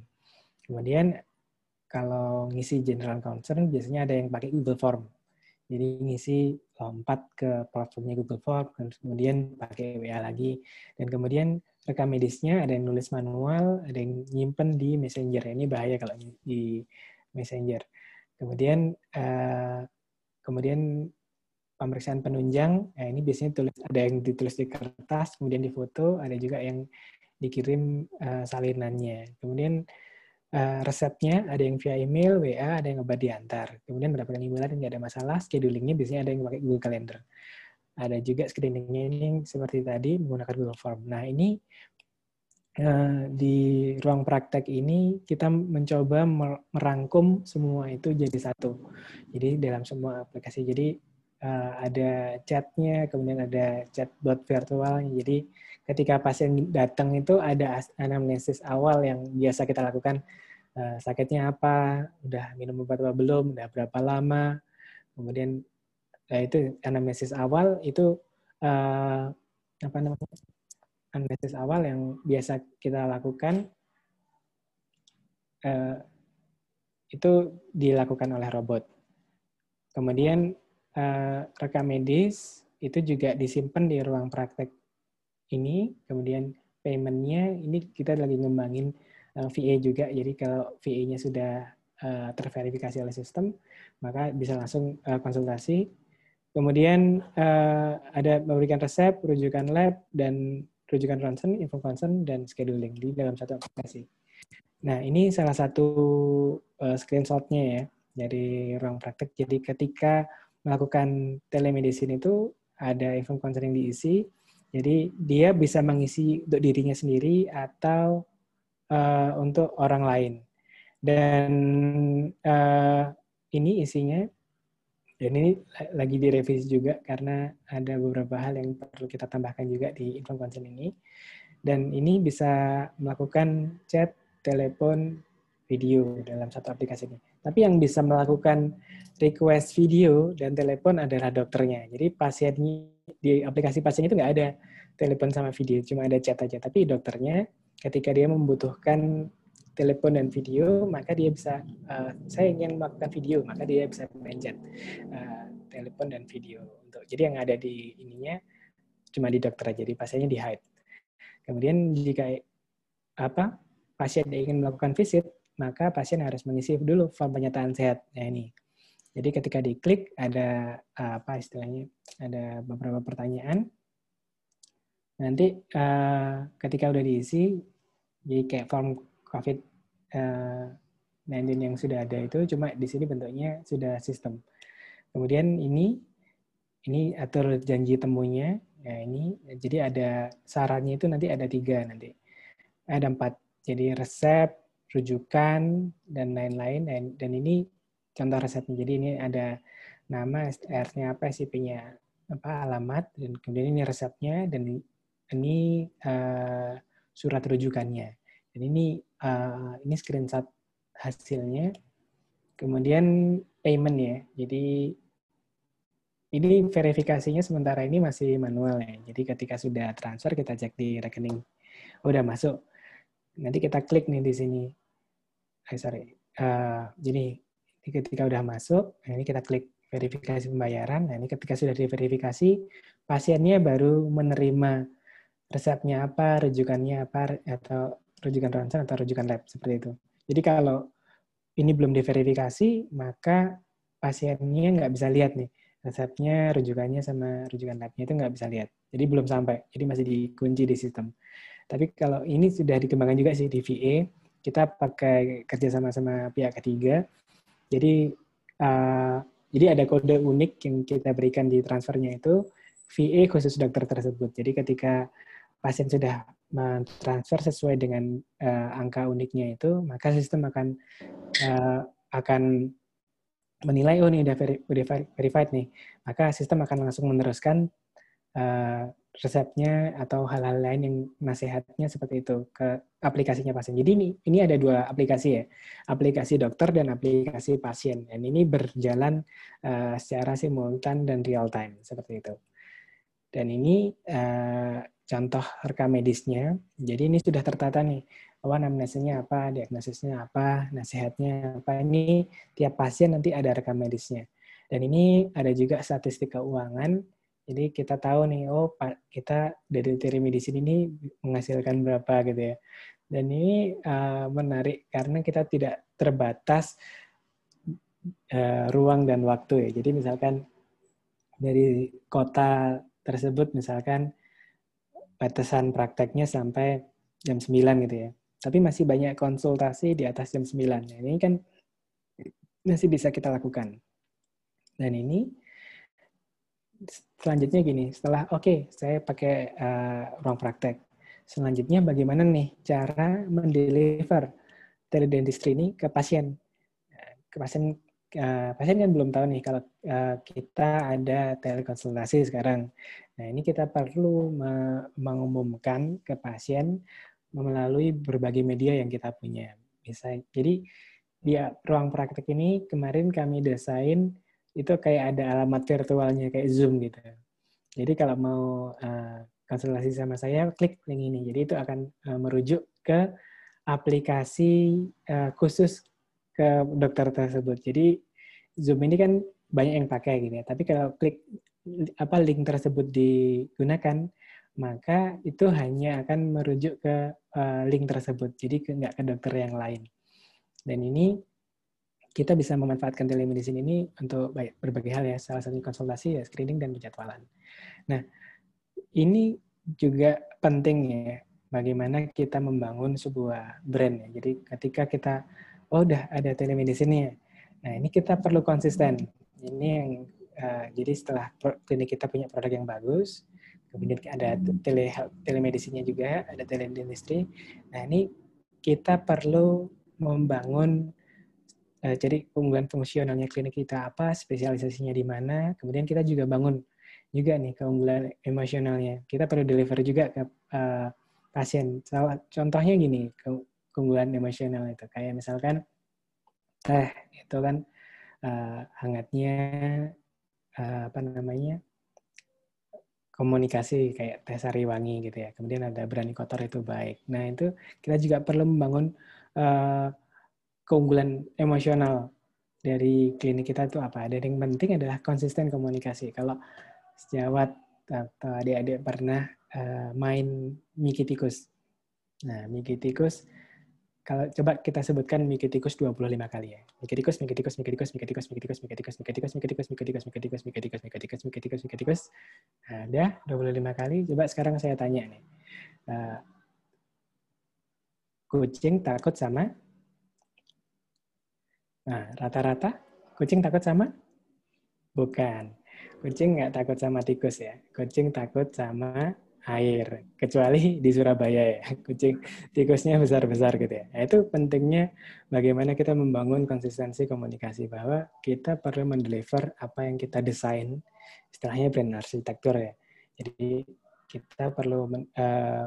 Kemudian kalau ngisi general concern biasanya ada yang pakai Google Form. Jadi ngisi lompat ke platformnya Google Form, kemudian pakai WA lagi, dan kemudian rekam medisnya ada yang nulis manual, ada yang nyimpen di Messenger. Ini bahaya kalau di Messenger. Kemudian uh, kemudian pemeriksaan penunjang, nah ini biasanya tulis ada yang ditulis di kertas, kemudian difoto, ada juga yang dikirim uh, salinannya. Kemudian resepnya ada yang via email, WA, ada yang obat diantar. Kemudian mendapatkan dan nggak ada masalah. Schedulingnya biasanya ada yang pakai Google Calendar. Ada juga screeningnya ini seperti tadi menggunakan Google Form. Nah ini di ruang praktek ini kita mencoba merangkum semua itu jadi satu. Jadi dalam semua aplikasi. Jadi uh, ada chatnya, kemudian ada chatbot virtual. Jadi ketika pasien datang itu ada anamnesis awal yang biasa kita lakukan. Uh, sakitnya apa, udah minum obat apa belum, udah berapa lama, kemudian uh, itu anamnesis awal itu apa namanya anamnesis awal yang biasa kita lakukan uh, itu dilakukan oleh robot. Kemudian uh, rekam medis itu juga disimpan di ruang praktek ini. Kemudian paymentnya ini kita lagi ngembangin uh, VA juga. Jadi kalau VA-nya sudah uh, terverifikasi oleh sistem, maka bisa langsung uh, konsultasi. Kemudian uh, ada memberikan resep, rujukan lab, dan rujukan ronsen, info concern, dan scheduling di dalam satu aplikasi. Nah, ini salah satu uh, screenshot-nya ya dari ruang praktek. Jadi ketika melakukan telemedicine itu ada info concern yang diisi, jadi dia bisa mengisi untuk dirinya sendiri atau uh, untuk orang lain. Dan uh, ini isinya dan ini lagi direvisi juga karena ada beberapa hal yang perlu kita tambahkan juga di info concern ini. Dan ini bisa melakukan chat, telepon, video dalam satu aplikasi ini. Tapi yang bisa melakukan request video dan telepon adalah dokternya. Jadi pasiennya di aplikasi pasien itu nggak ada telepon sama video, cuma ada chat aja. Tapi dokternya ketika dia membutuhkan telepon dan video, maka dia bisa, uh, saya ingin melakukan video, maka dia bisa menjat uh, telepon dan video. untuk Jadi yang ada di ininya cuma di dokter aja, di pasiennya di hide. Kemudian jika apa pasien ingin melakukan visit, maka pasien harus mengisi dulu form pernyataan sehat. Nah ini. Jadi ketika diklik ada apa istilahnya, ada beberapa pertanyaan. Nanti ketika udah diisi, jadi kayak form COVID 19 eh, yang sudah ada itu cuma di sini bentuknya sudah sistem. Kemudian ini ini atur janji temunya. Ya ini jadi ada sarannya itu nanti ada tiga nanti. Ada empat. Jadi resep, rujukan dan lain-lain dan, ini contoh resepnya. Jadi ini ada nama, R-nya apa, SCP-nya apa, alamat dan kemudian ini resepnya dan ini uh, surat rujukannya. Dan ini uh, ini screenshot hasilnya. Kemudian payment ya. Jadi ini verifikasinya sementara ini masih manual ya. Jadi ketika sudah transfer kita cek di rekening. Oh, udah masuk. Nanti kita klik nih di sini. Eh, sorry. Uh, jadi ketika udah masuk, nah ini kita klik verifikasi pembayaran. Nah ini ketika sudah diverifikasi, pasiennya baru menerima resepnya apa, rujukannya apa, atau rujukan ronsen atau rujukan lab seperti itu. Jadi kalau ini belum diverifikasi, maka pasiennya nggak bisa lihat nih resepnya, rujukannya sama rujukan labnya itu nggak bisa lihat. Jadi belum sampai, jadi masih dikunci di sistem. Tapi kalau ini sudah dikembangkan juga sih di VA, kita pakai kerja sama sama pihak ketiga. Jadi uh, jadi ada kode unik yang kita berikan di transfernya itu VA khusus dokter tersebut. Jadi ketika pasien sudah mentransfer sesuai dengan uh, angka uniknya itu, maka sistem akan uh, akan menilai oh ini udah, veri, udah verified nih, maka sistem akan langsung meneruskan uh, resepnya atau hal-hal lain yang nasihatnya seperti itu ke aplikasinya pasien. Jadi ini ini ada dua aplikasi ya, aplikasi dokter dan aplikasi pasien. Dan ini berjalan uh, secara simultan dan real time seperti itu. Dan ini contoh rekam medisnya. Jadi ini sudah tertata nih. Apa anamnesisnya apa, diagnosisnya apa, nasihatnya apa. Ini tiap pasien nanti ada rekam medisnya. Dan ini ada juga statistik keuangan. Jadi kita tahu nih, oh kita dari telemedicine ini menghasilkan berapa gitu ya. Dan ini uh, menarik karena kita tidak terbatas uh, ruang dan waktu ya. Jadi misalkan dari kota tersebut misalkan batasan prakteknya sampai jam 9 gitu ya. Tapi masih banyak konsultasi di atas jam 9. Nah, ini kan masih bisa kita lakukan. Dan ini selanjutnya gini, setelah oke, okay, saya pakai uh, ruang praktek. selanjutnya bagaimana nih cara mendeliver teledentistry ini ke pasien. Ke pasien uh, pasien kan belum tahu nih kalau uh, kita ada telekonsultasi sekarang. Nah, ini kita perlu mengumumkan ke pasien melalui berbagai media yang kita punya. Bisa jadi di ruang praktek ini kemarin kami desain itu kayak ada alamat virtualnya kayak Zoom gitu. Jadi kalau mau konsultasi sama saya, klik link ini. Jadi itu akan merujuk ke aplikasi khusus ke dokter tersebut. Jadi Zoom ini kan banyak yang pakai gitu ya. Tapi kalau klik apa link tersebut digunakan, maka itu hanya akan merujuk ke uh, link tersebut. Jadi nggak ke dokter yang lain. Dan ini kita bisa memanfaatkan telemedicine ini untuk berbagai hal ya. Salah satu konsultasi ya screening dan penjadwalan. Nah, ini juga penting ya bagaimana kita membangun sebuah brand ya. Jadi ketika kita oh udah ada telemedicine ya. Nah, ini kita perlu konsisten. Ini yang uh, jadi setelah klinik kita punya produk yang bagus, kemudian ada tele telemedicine-nya juga, ada teledentistry. Nah, ini kita perlu membangun uh, jadi keunggulan fungsionalnya klinik kita apa, spesialisasinya di mana, kemudian kita juga bangun juga nih keunggulan emosionalnya. Kita perlu deliver juga ke uh, pasien. Contohnya gini, keunggulan emosional itu kayak misalkan teh itu kan uh, hangatnya uh, apa namanya komunikasi kayak teh sariwangi gitu ya. Kemudian ada berani kotor itu baik. Nah itu kita juga perlu membangun uh, keunggulan emosional dari klinik kita itu apa? Dan yang penting adalah konsisten komunikasi. Kalau sejawat atau adik-adik pernah uh, main Miki Tikus. Nah, Miki Tikus, kalau coba kita sebutkan Miki Tikus 25 kali ya. Miki Tikus, Miki Tikus, Miki Tikus, Miki Tikus, Miki Tikus, Miki Tikus, Miki Tikus, Miki Tikus, Miki Tikus, Miki Tikus, Miki Tikus, Miki Tikus, Miki Tikus, Miki Tikus. Ada 25 kali. Coba sekarang saya tanya nih. Kucing takut sama Nah, rata-rata kucing takut sama? Bukan. Kucing nggak takut sama tikus ya. Kucing takut sama air. Kecuali di Surabaya ya. Kucing tikusnya besar-besar gitu ya. Nah, itu pentingnya bagaimana kita membangun konsistensi komunikasi bahwa kita perlu mendeliver apa yang kita desain. Istilahnya brand arsitektur ya. Jadi kita perlu uh,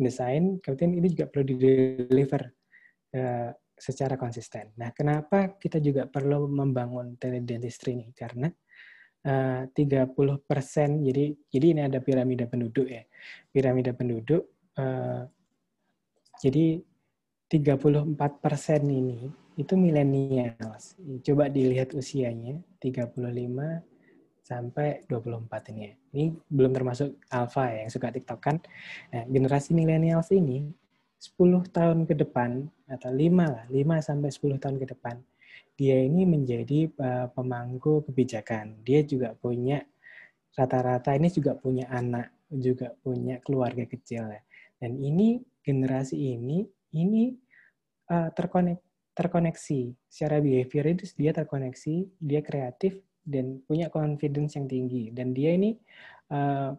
mendesain, kemudian ini juga perlu di-deliver uh, secara konsisten. Nah, kenapa kita juga perlu membangun teledentistry ini? Karena eh, 30 persen, jadi jadi ini ada piramida penduduk ya. Piramida penduduk, uh, jadi 34 persen ini itu milenials. Coba dilihat usianya, 35 sampai 24 ini ya. Ini belum termasuk alpha ya, yang suka TikTok kan. Nah, generasi milenials ini 10 tahun ke depan atau 5 lah, 5 sampai 10 tahun ke depan dia ini menjadi uh, pemangku kebijakan. Dia juga punya rata-rata ini juga punya anak, juga punya keluarga kecil ya. Dan ini generasi ini ini uh, terkonek terkoneksi secara behavior itu dia terkoneksi, dia kreatif dan punya confidence yang tinggi dan dia ini uh,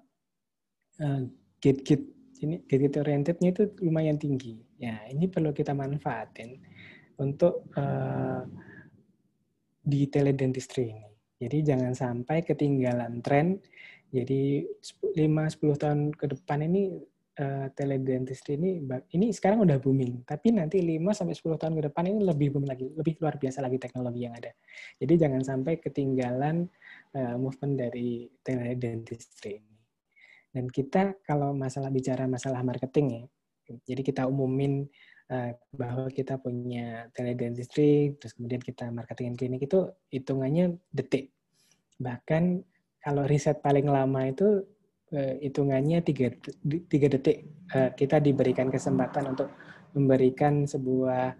uh, git git ini gate orientednya itu lumayan tinggi. Ya, ini perlu kita manfaatin untuk uh, di teledentistry ini. Jadi jangan sampai ketinggalan tren. Jadi 5-10 tahun ke depan ini uh, teledentistry ini ini sekarang udah booming, tapi nanti 5 sampai 10 tahun ke depan ini lebih boom lagi, lebih luar biasa lagi teknologi yang ada. Jadi jangan sampai ketinggalan uh, movement dari teledentistry ini. Dan kita kalau masalah bicara masalah marketing ya, jadi kita umumin uh, bahwa kita punya teledentistry, terus kemudian kita marketing klinik itu hitungannya detik. Bahkan kalau riset paling lama itu uh, hitungannya tiga, tiga detik. Uh, kita diberikan kesempatan untuk memberikan sebuah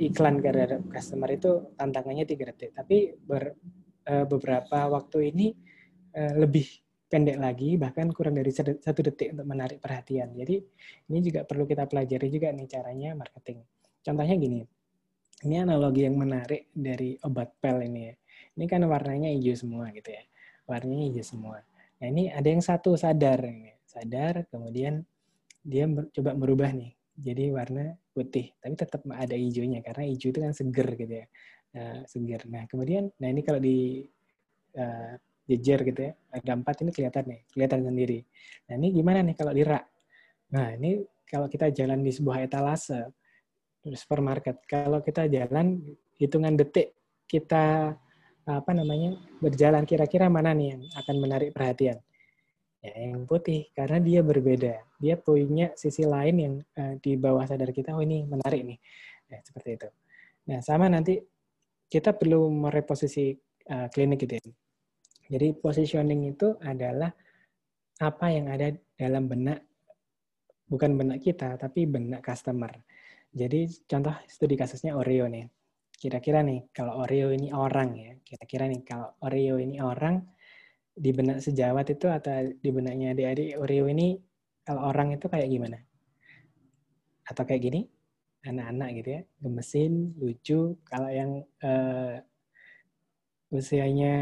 iklan ke customer itu tantangannya tiga detik. Tapi ber, beberapa waktu ini lebih pendek lagi, bahkan kurang dari satu detik untuk menarik perhatian. Jadi ini juga perlu kita pelajari juga nih caranya marketing. Contohnya gini, ini analogi yang menarik dari obat pel ini ya. Ini kan warnanya hijau semua gitu ya. Warnanya hijau semua. Nah ini ada yang satu sadar, ini. sadar kemudian dia coba merubah nih jadi warna putih tapi tetap ada hijaunya karena hijau itu kan seger gitu ya uh, seger nah kemudian nah ini kalau di uh, jejer gitu ya. Ada empat ini kelihatan nih kelihatan sendiri. Nah ini gimana nih kalau di rak nah ini kalau kita jalan di sebuah etalase supermarket kalau kita jalan hitungan detik kita apa namanya berjalan kira-kira mana nih yang akan menarik perhatian? Ya yang putih karena dia berbeda. Dia punya sisi lain yang uh, di bawah sadar kita oh ini menarik nih. Ya, seperti itu. Nah sama nanti kita perlu mereposisi uh, klinik gitu ya jadi positioning itu adalah apa yang ada dalam benak bukan benak kita tapi benak customer jadi contoh studi kasusnya Oreo nih kira-kira nih kalau Oreo ini orang ya kira-kira nih kalau Oreo ini orang di benak sejawat itu atau di benaknya adik-adik Oreo ini kalau orang itu kayak gimana? Atau kayak gini? Anak-anak gitu ya, gemesin, lucu. Kalau yang uh, usianya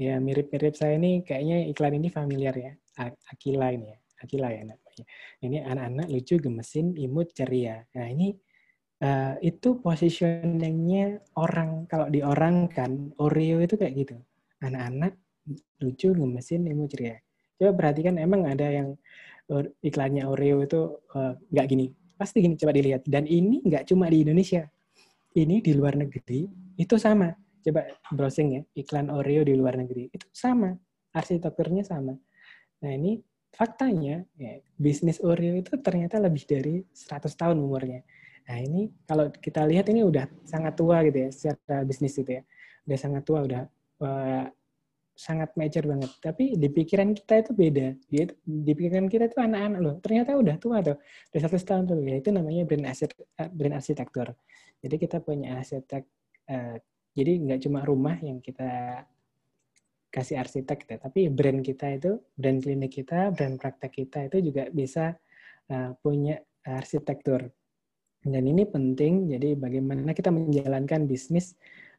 ya mirip-mirip saya ini kayaknya iklan ini familiar ya. Akila ini ya. Akila ya namanya. Ini anak-anak lucu, gemesin, imut, ceria. Nah ini uh, itu positioningnya orang kalau di orang kan Oreo itu kayak gitu. Anak-anak lucu, gemesin, ilmu ceria. Coba perhatikan emang ada yang iklannya Oreo itu eh, nggak uh, gini. Pasti gini, coba dilihat. Dan ini nggak cuma di Indonesia. Ini di luar negeri, itu sama. Coba browsing ya, iklan Oreo di luar negeri. Itu sama. Arsitekturnya sama. Nah ini faktanya, ya, bisnis Oreo itu ternyata lebih dari 100 tahun umurnya. Nah ini kalau kita lihat ini udah sangat tua gitu ya, secara bisnis gitu ya. Udah sangat tua, udah uh, sangat mature banget. Tapi di pikiran kita itu beda. Dia di pikiran kita itu anak-anak loh. Ternyata udah tua tuh. Udah satu tahun tuh. Ya, itu namanya brand asset, eh, brand arsitektur. Jadi kita punya arsitek. Uh, jadi nggak cuma rumah yang kita kasih arsitek, ya, tapi brand kita itu, brand klinik kita, brand praktek kita itu juga bisa uh, punya arsitektur. Dan ini penting. Jadi bagaimana kita menjalankan bisnis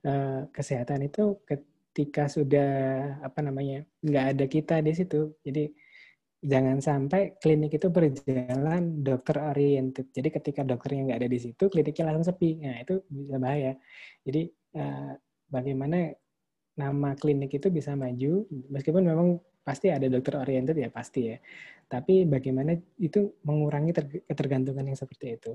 uh, kesehatan itu ketika sudah apa namanya nggak ada kita di situ jadi jangan sampai klinik itu berjalan dokter oriented jadi ketika dokternya nggak ada di situ kliniknya langsung sepi nah itu bisa bahaya jadi uh, bagaimana nama klinik itu bisa maju meskipun memang pasti ada dokter oriented ya pasti ya tapi bagaimana itu mengurangi ketergantungan yang seperti itu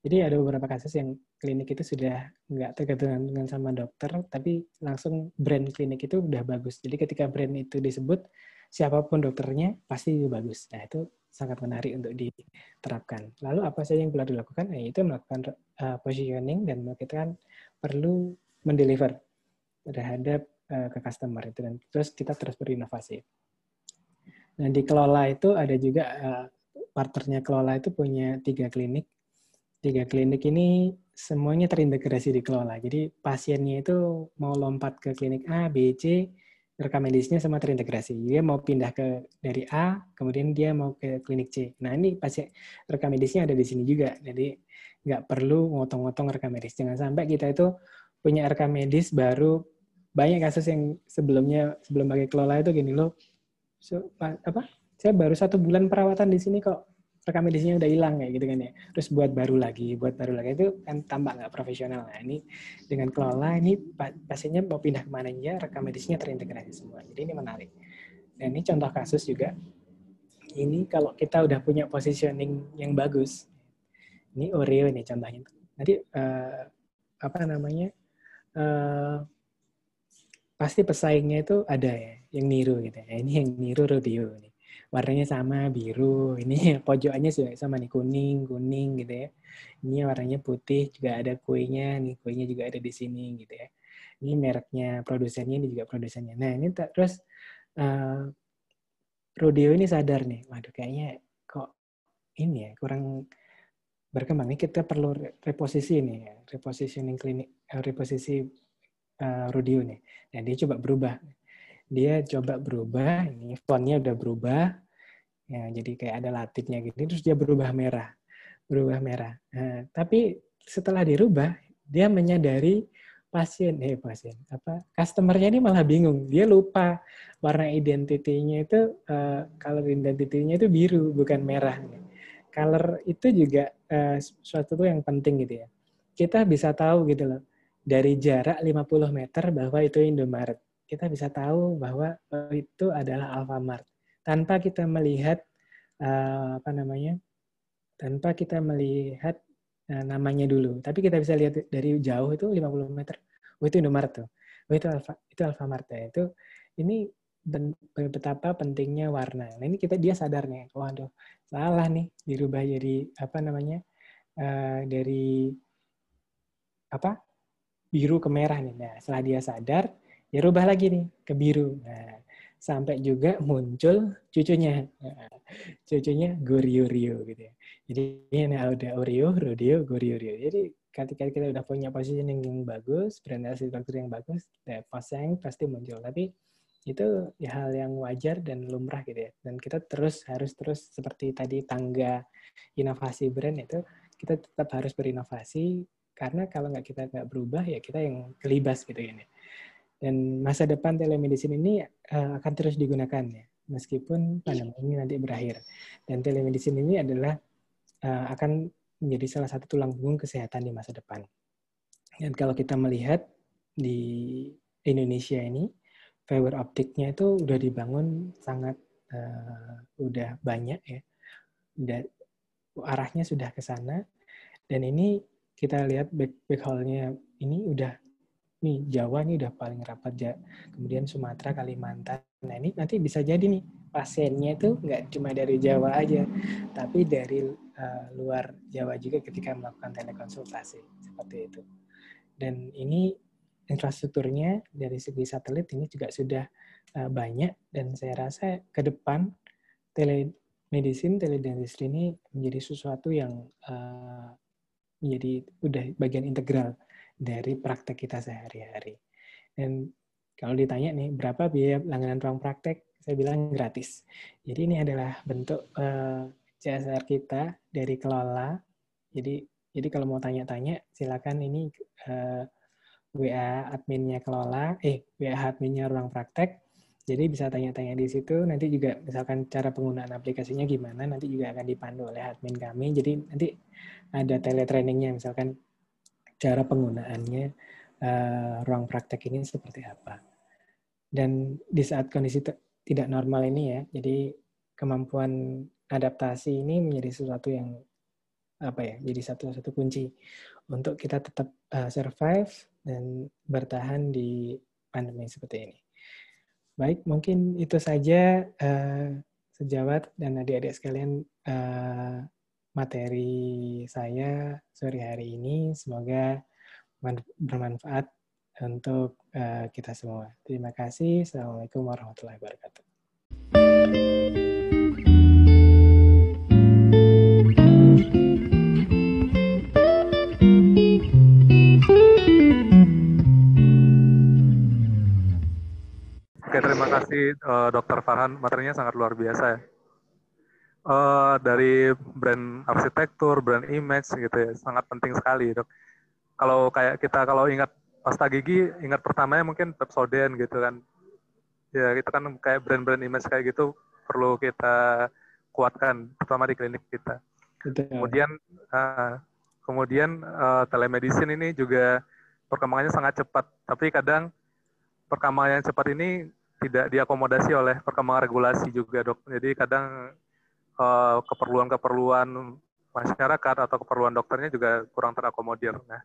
jadi ada beberapa kasus yang klinik itu sudah nggak tergantung dengan sama dokter, tapi langsung brand klinik itu udah bagus. Jadi ketika brand itu disebut, siapa pun dokternya pasti bagus. Nah itu sangat menarik untuk diterapkan. Lalu apa saja yang perlu dilakukan? Nah, itu melakukan uh, positioning dan kita kan perlu mendeliver terhadap uh, ke customer itu dan terus kita terus berinovasi. Nah di kelola itu ada juga uh, partnernya kelola itu punya tiga klinik tiga klinik ini semuanya terintegrasi di kelola. Jadi pasiennya itu mau lompat ke klinik A, B, C, rekam medisnya semua terintegrasi. Dia mau pindah ke dari A, kemudian dia mau ke klinik C. Nah ini pasien rekam medisnya ada di sini juga. Jadi nggak perlu ngotong-ngotong rekam medis. Jangan sampai kita itu punya rekam medis baru banyak kasus yang sebelumnya sebelum pakai kelola itu gini loh. So, apa? Saya baru satu bulan perawatan di sini kok rekam medisnya udah hilang kayak gitu kan ya. Terus buat baru lagi, buat baru lagi itu kan tambah nggak profesional. Nah ini dengan kelola ini pasiennya mau pindah ke mana aja, rekam medisnya terintegrasi semua. Jadi ini menarik. Dan ini contoh kasus juga. Ini kalau kita udah punya positioning yang bagus, ini Oreo ini contohnya. Nanti uh, apa namanya? Uh, pasti pesaingnya itu ada ya, yang niru gitu ya. Ini yang niru rodeo ini warnanya sama biru. Ini pojokannya juga sama nih kuning kuning gitu ya. Ini warnanya putih juga ada kuenya nih kuenya juga ada di sini gitu ya. Ini mereknya produsennya ini juga produsennya. Nah ini terus uh, Rodeo ini sadar nih waduh kayaknya kok ini ya kurang berkembang. Ini kita perlu reposisi nih ya repositioning klinik eh, reposisi uh, Rodeo nih. Nah dia coba berubah dia coba berubah ini fontnya udah berubah ya jadi kayak ada latifnya gitu terus dia berubah merah berubah merah nah, tapi setelah dirubah dia menyadari pasien eh pasien apa customernya ini malah bingung dia lupa warna identitinya itu uh, kalau identitinya itu biru bukan merah color itu juga uh, suatu yang penting gitu ya. Kita bisa tahu gitu loh dari jarak 50 meter bahwa itu Indomaret. Kita bisa tahu bahwa oh, itu adalah Alfamart tanpa kita melihat uh, apa namanya? tanpa kita melihat uh, namanya dulu. Tapi kita bisa lihat dari jauh itu 50 meter. Oh itu Indomaret tuh. Oh itu Alfa itu Alfamart ya. Itu ini betapa pentingnya warna. Nah ini kita dia sadar nih, waduh salah nih dirubah jadi apa namanya uh, dari apa biru ke merah nih. Nah setelah dia sadar, ya rubah lagi nih ke biru. Nah sampai juga muncul cucunya, cucunya Gorio Rio gitu ya. Jadi ini ada Oreo, Rodeo, Gorio Rio. Jadi ketika kita udah punya positioning yang bagus, brand arsitektur yang bagus, ya, pasang pasti muncul. Tapi itu ya hal yang wajar dan lumrah gitu ya. Dan kita terus harus terus seperti tadi tangga inovasi brand itu kita tetap harus berinovasi karena kalau nggak kita nggak berubah ya kita yang kelibas gitu ini. Dan masa depan telemedicine ini uh, akan terus digunakan ya meskipun pandemi ini nanti berakhir. Dan telemedicine ini adalah uh, akan menjadi salah satu tulang punggung kesehatan di masa depan. Dan kalau kita melihat di Indonesia ini fiber optiknya itu udah dibangun sangat uh, udah banyak ya. Dan arahnya sudah ke sana. Dan ini kita lihat back backhaulnya ini udah nih Jawa ini udah paling rapat ya. Kemudian Sumatera, Kalimantan. Nah ini nanti bisa jadi nih pasiennya itu nggak cuma dari Jawa aja, tapi dari uh, luar Jawa juga ketika melakukan telekonsultasi seperti itu. Dan ini infrastrukturnya dari segi satelit ini juga sudah uh, banyak dan saya rasa ke depan telemedicine, teledentistry ini menjadi sesuatu yang uh, menjadi udah bagian integral dari praktek kita sehari-hari. Dan kalau ditanya nih berapa biaya langganan ruang praktek, saya bilang gratis. Jadi ini adalah bentuk uh, CSR kita dari kelola. Jadi jadi kalau mau tanya-tanya silakan ini uh, WA adminnya kelola, eh WA adminnya ruang praktek. Jadi bisa tanya-tanya di situ. Nanti juga misalkan cara penggunaan aplikasinya gimana, nanti juga akan dipandu oleh admin kami. Jadi nanti ada teletrainingnya, misalkan cara penggunaannya uh, ruang praktek ini seperti apa. Dan di saat kondisi tidak normal ini ya, jadi kemampuan adaptasi ini menjadi sesuatu yang apa ya, jadi satu satu kunci untuk kita tetap uh, survive dan bertahan di pandemi seperti ini. Baik, mungkin itu saja uh, sejawat dan adik-adik sekalian uh, materi saya sore hari ini. Semoga bermanfaat untuk uh, kita semua. Terima kasih. Assalamualaikum warahmatullahi wabarakatuh. terima kasih uh, Dokter Farhan. Materinya sangat luar biasa ya. Uh, dari brand arsitektur, brand image gitu ya, sangat penting sekali dok. Kalau kayak kita kalau ingat pasta gigi, ingat pertamanya mungkin Pepsodent gitu kan. Ya itu kan kayak brand-brand image kayak gitu perlu kita kuatkan, terutama di klinik kita. Betul. Kemudian uh, kemudian uh, telemedicine ini juga perkembangannya sangat cepat, tapi kadang perkembangan yang cepat ini tidak diakomodasi oleh perkembangan regulasi juga dok. Jadi kadang keperluan-keperluan masyarakat atau keperluan dokternya juga kurang terakomodir. Nah.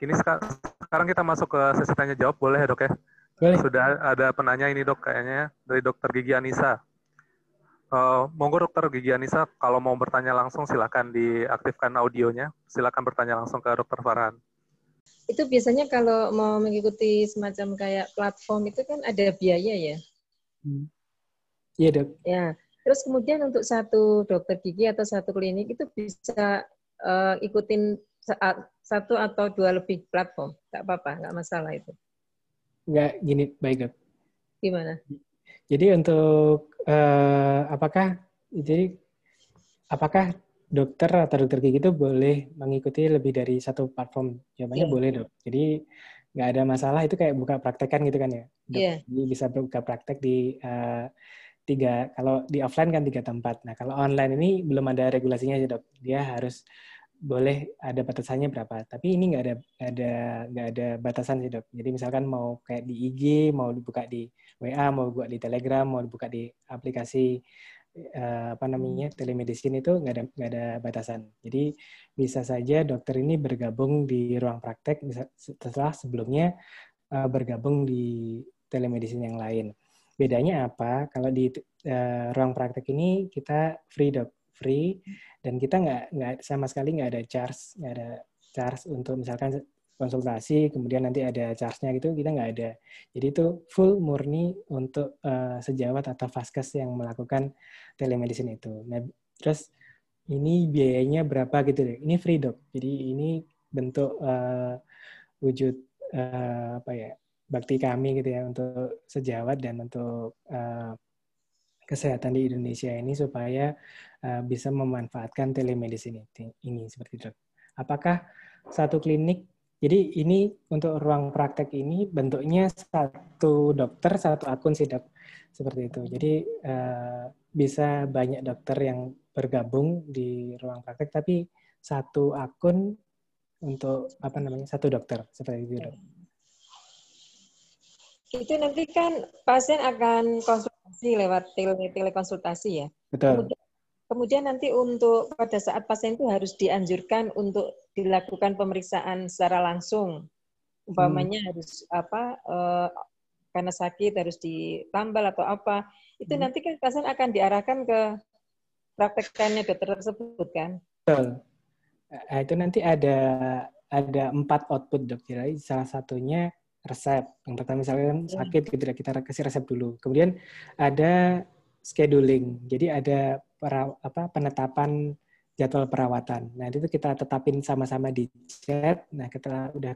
Kini sekarang kita masuk ke sesi tanya jawab, boleh ya dok ya? Boleh. Sudah ada penanya ini dok kayaknya dari dokter Gigi Anissa. Uh, monggo dokter Gigi Anissa, kalau mau bertanya langsung silakan diaktifkan audionya. Silakan bertanya langsung ke dokter Farhan. Itu biasanya kalau mau mengikuti semacam kayak platform itu kan ada biaya ya? Hmm. Iya dok. Ya. Terus kemudian untuk satu dokter gigi atau satu klinik itu bisa uh, ikutin saat satu atau dua lebih platform, nggak apa-apa, nggak masalah itu nggak gini baik dok. Gimana? Jadi untuk uh, apakah jadi apakah dokter atau dokter gigi itu boleh mengikuti lebih dari satu platform? Jawabannya yeah. boleh dok. Jadi nggak ada masalah itu kayak buka praktek kan gitu kan ya. Dok, yeah. Jadi bisa buka praktek di uh, tiga kalau di offline kan tiga tempat. Nah kalau online ini belum ada regulasinya sih dok. Dia harus boleh ada batasannya berapa. Tapi ini nggak ada ada nggak ada batasan sih dok. Jadi misalkan mau kayak di IG, mau dibuka di WA, mau dibuka di Telegram, mau dibuka di aplikasi eh, apa namanya telemedicine itu nggak ada nggak ada batasan. Jadi bisa saja dokter ini bergabung di ruang praktek setelah sebelumnya eh, bergabung di telemedicine yang lain. Bedanya apa? Kalau di uh, ruang praktek ini kita free dok, free dan kita nggak nggak sama sekali nggak ada charge nggak ada charge untuk misalkan konsultasi kemudian nanti ada charge-nya gitu kita nggak ada. Jadi itu full murni untuk uh, sejawat atau vaskes yang melakukan telemedicine itu. Nah terus ini biayanya berapa gitu deh? Ini free dok. Jadi ini bentuk uh, wujud uh, apa ya bakti kami gitu ya untuk sejawat dan untuk uh, kesehatan di Indonesia ini supaya uh, bisa memanfaatkan telemedicine ini, ini seperti itu. Apakah satu klinik jadi ini untuk ruang praktek ini bentuknya satu dokter satu akun sih dok seperti itu. Jadi uh, bisa banyak dokter yang bergabung di ruang praktek tapi satu akun untuk apa namanya satu dokter seperti itu dok. Itu nanti kan pasien akan konsul konsultasi lewat tele telekonsultasi ya. Betul. Kemudian, kemudian nanti untuk pada saat pasien itu harus dianjurkan untuk dilakukan pemeriksaan secara langsung. Umpamanya hmm. harus apa uh, karena sakit harus ditambal atau apa. Itu hmm. nanti kan pasien akan diarahkan ke praktekannya dokter tersebut kan. Betul. Nah, itu nanti ada ada empat output dok. Jadi salah satunya resep. Yang pertama misalnya sakit gitu kita kasih resep dulu. Kemudian ada scheduling. Jadi ada para, apa penetapan jadwal perawatan. Nah, itu kita tetapin sama-sama di chat. Nah, kita udah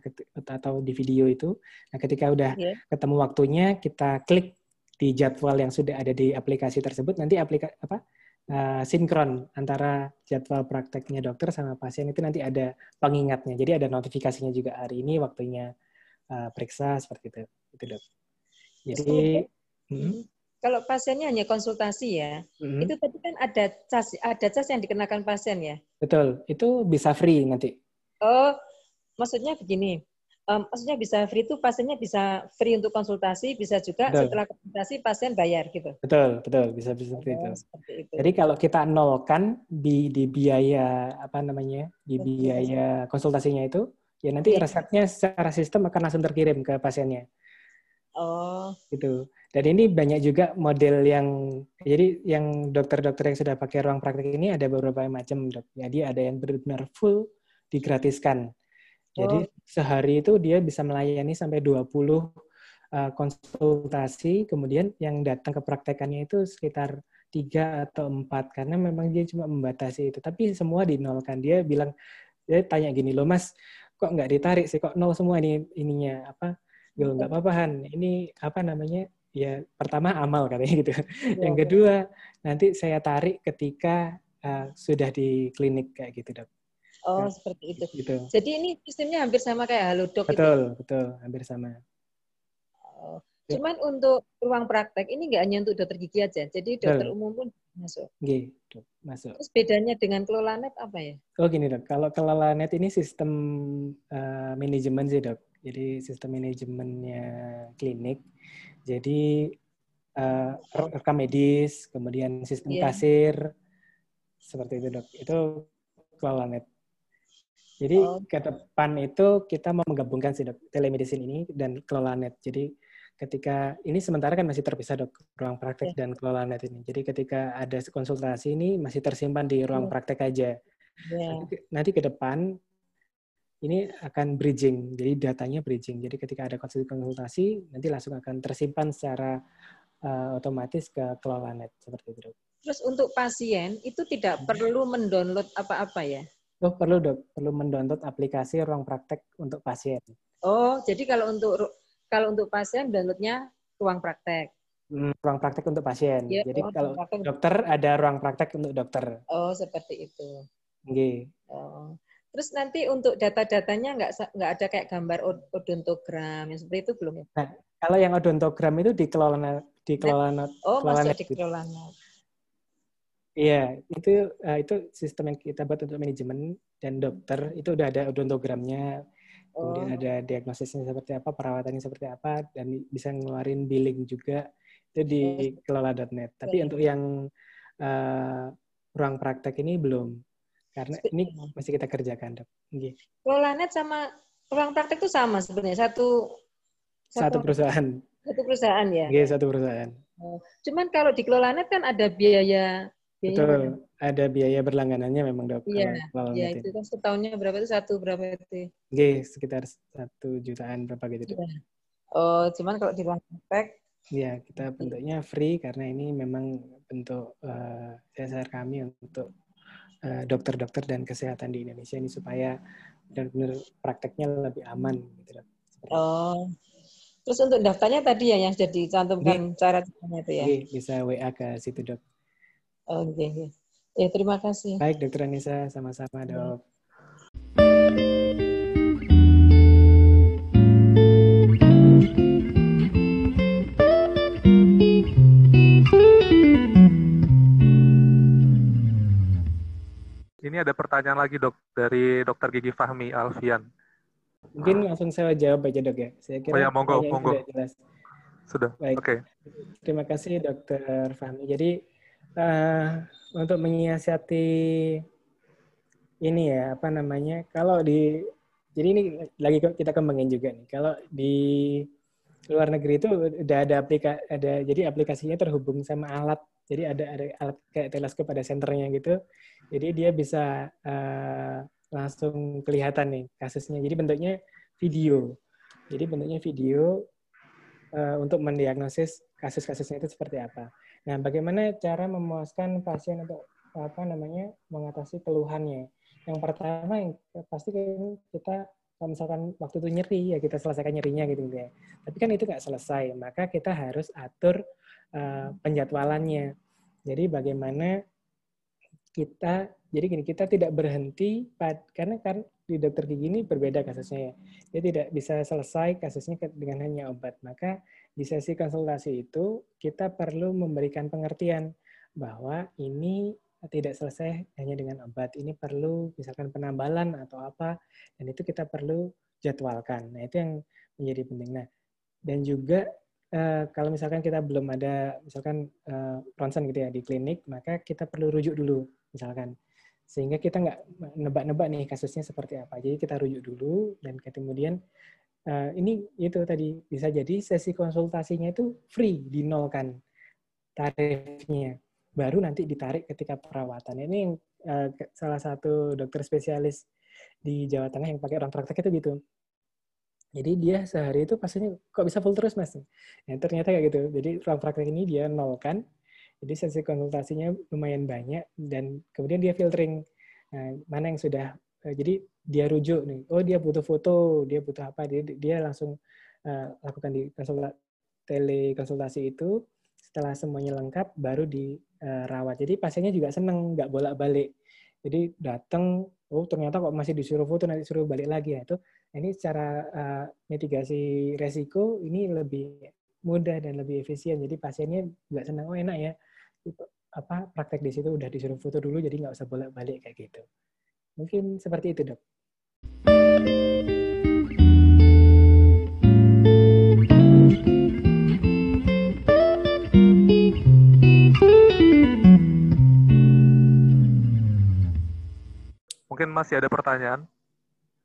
atau di video itu. Nah, ketika udah yeah. ketemu waktunya, kita klik di jadwal yang sudah ada di aplikasi tersebut. Nanti aplikasi apa? Uh, sinkron antara jadwal prakteknya dokter sama pasien itu nanti ada pengingatnya. Jadi ada notifikasinya juga hari ini waktunya uh, periksa seperti itu, itu dok. Jadi hmm. Kalau pasiennya hanya konsultasi ya, hmm. itu tadi kan ada cas, ada cas yang dikenakan pasien ya. Betul, itu bisa free nanti. Oh, maksudnya begini. Um, maksudnya bisa free itu pasiennya bisa free untuk konsultasi, bisa juga betul. setelah konsultasi pasien bayar gitu. Betul, betul, bisa bisa oh, itu. seperti itu. Jadi kalau kita nolkan di di biaya apa namanya di biaya konsultasinya itu, ya nanti yeah. resepnya secara sistem akan langsung terkirim ke pasiennya. Oh. Gitu. Dan ini banyak juga model yang jadi yang dokter-dokter yang sudah pakai ruang praktek ini ada beberapa macam dok. Jadi ada yang benar-benar full digratiskan. Jadi oh. sehari itu dia bisa melayani sampai 20 uh, konsultasi, kemudian yang datang ke praktekannya itu sekitar tiga atau empat karena memang dia cuma membatasi itu. Tapi semua dinolkan. Dia bilang dia tanya gini loh mas kok nggak ditarik sih kok nol semua ini ininya apa gue nggak apa-apa Han ini apa namanya ya pertama amal katanya gitu ya, yang kedua nanti saya tarik ketika uh, sudah di klinik kayak gitu dok oh nah, seperti itu gitu. jadi ini sistemnya hampir sama kayak halodoc betul itu. betul hampir sama oh. Cuman untuk ruang praktek ini nggak hanya untuk dokter gigi aja, jadi dokter umum pun masuk. Gitu, masuk. Terus bedanya dengan kelola net apa ya? Oh gini dok, kalau kelola net ini sistem uh, manajemen sih dok. Jadi sistem manajemennya klinik. Jadi uh, rekam medis, kemudian sistem yeah. kasir, seperti itu dok. Itu kelola net. Jadi oh. ke depan itu kita mau menggabungkan sih dok, telemedicine ini dan kelola net. Jadi ketika ini sementara kan masih terpisah dok ruang praktek yeah. dan kelola net ini. Jadi ketika ada konsultasi ini masih tersimpan di ruang yeah. praktek aja. Yeah. Nanti, nanti ke depan ini akan bridging, jadi datanya bridging. Jadi ketika ada konsultasi nanti langsung akan tersimpan secara uh, otomatis ke kelola net seperti itu. Terus untuk pasien itu tidak hmm. perlu mendownload apa-apa ya? Oh perlu dok, perlu mendownload aplikasi ruang praktek untuk pasien. Oh jadi kalau untuk kalau untuk pasien downloadnya ruang praktek. Hmm, ruang praktek untuk pasien. Ya, Jadi oh, kalau dokter ada ruang praktek untuk dokter. Oh, seperti itu. Nggih. Oh. Terus nanti untuk data-datanya nggak nggak ada kayak gambar odontogram yang seperti itu belum ya? Nah, kalau yang odontogram itu dikelola dikelola not. Oh, kelola masih dikelola. Iya, itu eh, itu sistem yang kita buat untuk manajemen dan dokter itu udah ada odontogramnya, kemudian Oh. ada diagnosisnya seperti apa, perawatannya seperti apa, dan bisa ngeluarin billing juga itu di kelola.net. Tapi untuk yang eh, ruang praktek ini belum, karena ini masih kita kerjakan dok. Kelola net sama ruang praktek itu sama sebenarnya satu Satu perusahaan, satu perusahaan ya. Nggih, satu perusahaan. Cuman kalau di kelola net kan ada biaya biaya Betul, ada biaya berlangganannya memang dok. Iya, Ya kelola.net itu kan setahunnya berapa itu satu berapa itu? Nggih, sekitar satu jutaan berapa gitu dok. Iya. Oh, cuman kalau di ruang praktek Ya, kita bentuknya free karena ini memang bentuk eh, dasar kami untuk dokter-dokter dan kesehatan di Indonesia ini supaya benar-benar prakteknya lebih aman gitu. Oh. Terus untuk daftarnya tadi ya yang sudah dicantumkan cara caranya itu ya. Oke, bisa WA ke situ dok. Oh, oke, oke. Ya, terima kasih. Baik, dokter Anissa, sama-sama dok. Ini ada pertanyaan lagi dok dari Dokter Gigi Fahmi Alfian. Mungkin langsung saya jawab aja dok ya. Saya kira Oh ya, monggo, monggo. sudah jelas. Sudah. Baik. Oke. Terima kasih Dokter Fahmi. Jadi eh, untuk menyiasati ini ya apa namanya? Kalau di jadi ini lagi kita kembangin juga nih. Kalau di luar negeri itu udah ada aplikasi ada jadi aplikasinya terhubung sama alat. Jadi ada ada alat kayak teleskop ada senternya gitu. Jadi dia bisa eh, langsung kelihatan nih kasusnya. Jadi bentuknya video. Jadi bentuknya video eh, untuk mendiagnosis kasus-kasusnya itu seperti apa. Nah, bagaimana cara memuaskan pasien untuk apa namanya mengatasi keluhannya? Yang pertama yang pasti kan kita kalau misalkan waktu itu nyeri ya kita selesaikan nyerinya gitu ya. Tapi kan itu nggak selesai, maka kita harus atur eh, penjadwalannya. Jadi bagaimana kita jadi gini kita tidak berhenti pad, karena kan di dokter gigi ini berbeda kasusnya ya. Dia tidak bisa selesai kasusnya dengan hanya obat. Maka di sesi konsultasi itu kita perlu memberikan pengertian bahwa ini tidak selesai hanya dengan obat. Ini perlu misalkan penambalan atau apa dan itu kita perlu jadwalkan. Nah, itu yang menjadi penting. Nah, dan juga eh, kalau misalkan kita belum ada misalkan eh, ronsen gitu ya di klinik, maka kita perlu rujuk dulu misalkan sehingga kita nggak nebak-nebak nih kasusnya seperti apa. Jadi kita rujuk dulu dan kemudian eh, ini itu tadi bisa jadi sesi konsultasinya itu free dinolkan tarifnya baru nanti ditarik ketika perawatan. Ini ke- salah satu dokter spesialis di Jawa Tengah yang pakai orang praktek itu gitu. Jadi dia sehari itu pasiennya kok bisa full terus mas? Nah, ternyata kayak gitu. Jadi ruang praktek ini dia nolkan. Jadi sesi konsultasinya lumayan banyak dan kemudian dia filtering Nah, mana yang sudah eh, jadi dia rujuk nih. Oh dia butuh foto, dia butuh apa? Dia dia langsung eh, lakukan di konsulta, telekonsultasi itu. Setelah semuanya lengkap, baru dirawat. Jadi pasiennya juga seneng, nggak bolak-balik. Jadi datang, oh ternyata kok masih disuruh foto, nanti suruh balik lagi ya itu. Ini secara eh, mitigasi resiko ini lebih mudah dan lebih efisien. Jadi pasiennya nggak senang, oh enak ya. Apa praktek di situ udah disuruh foto dulu, jadi nggak usah bolak-balik kayak gitu. Mungkin seperti itu dok. Mungkin masih ada pertanyaan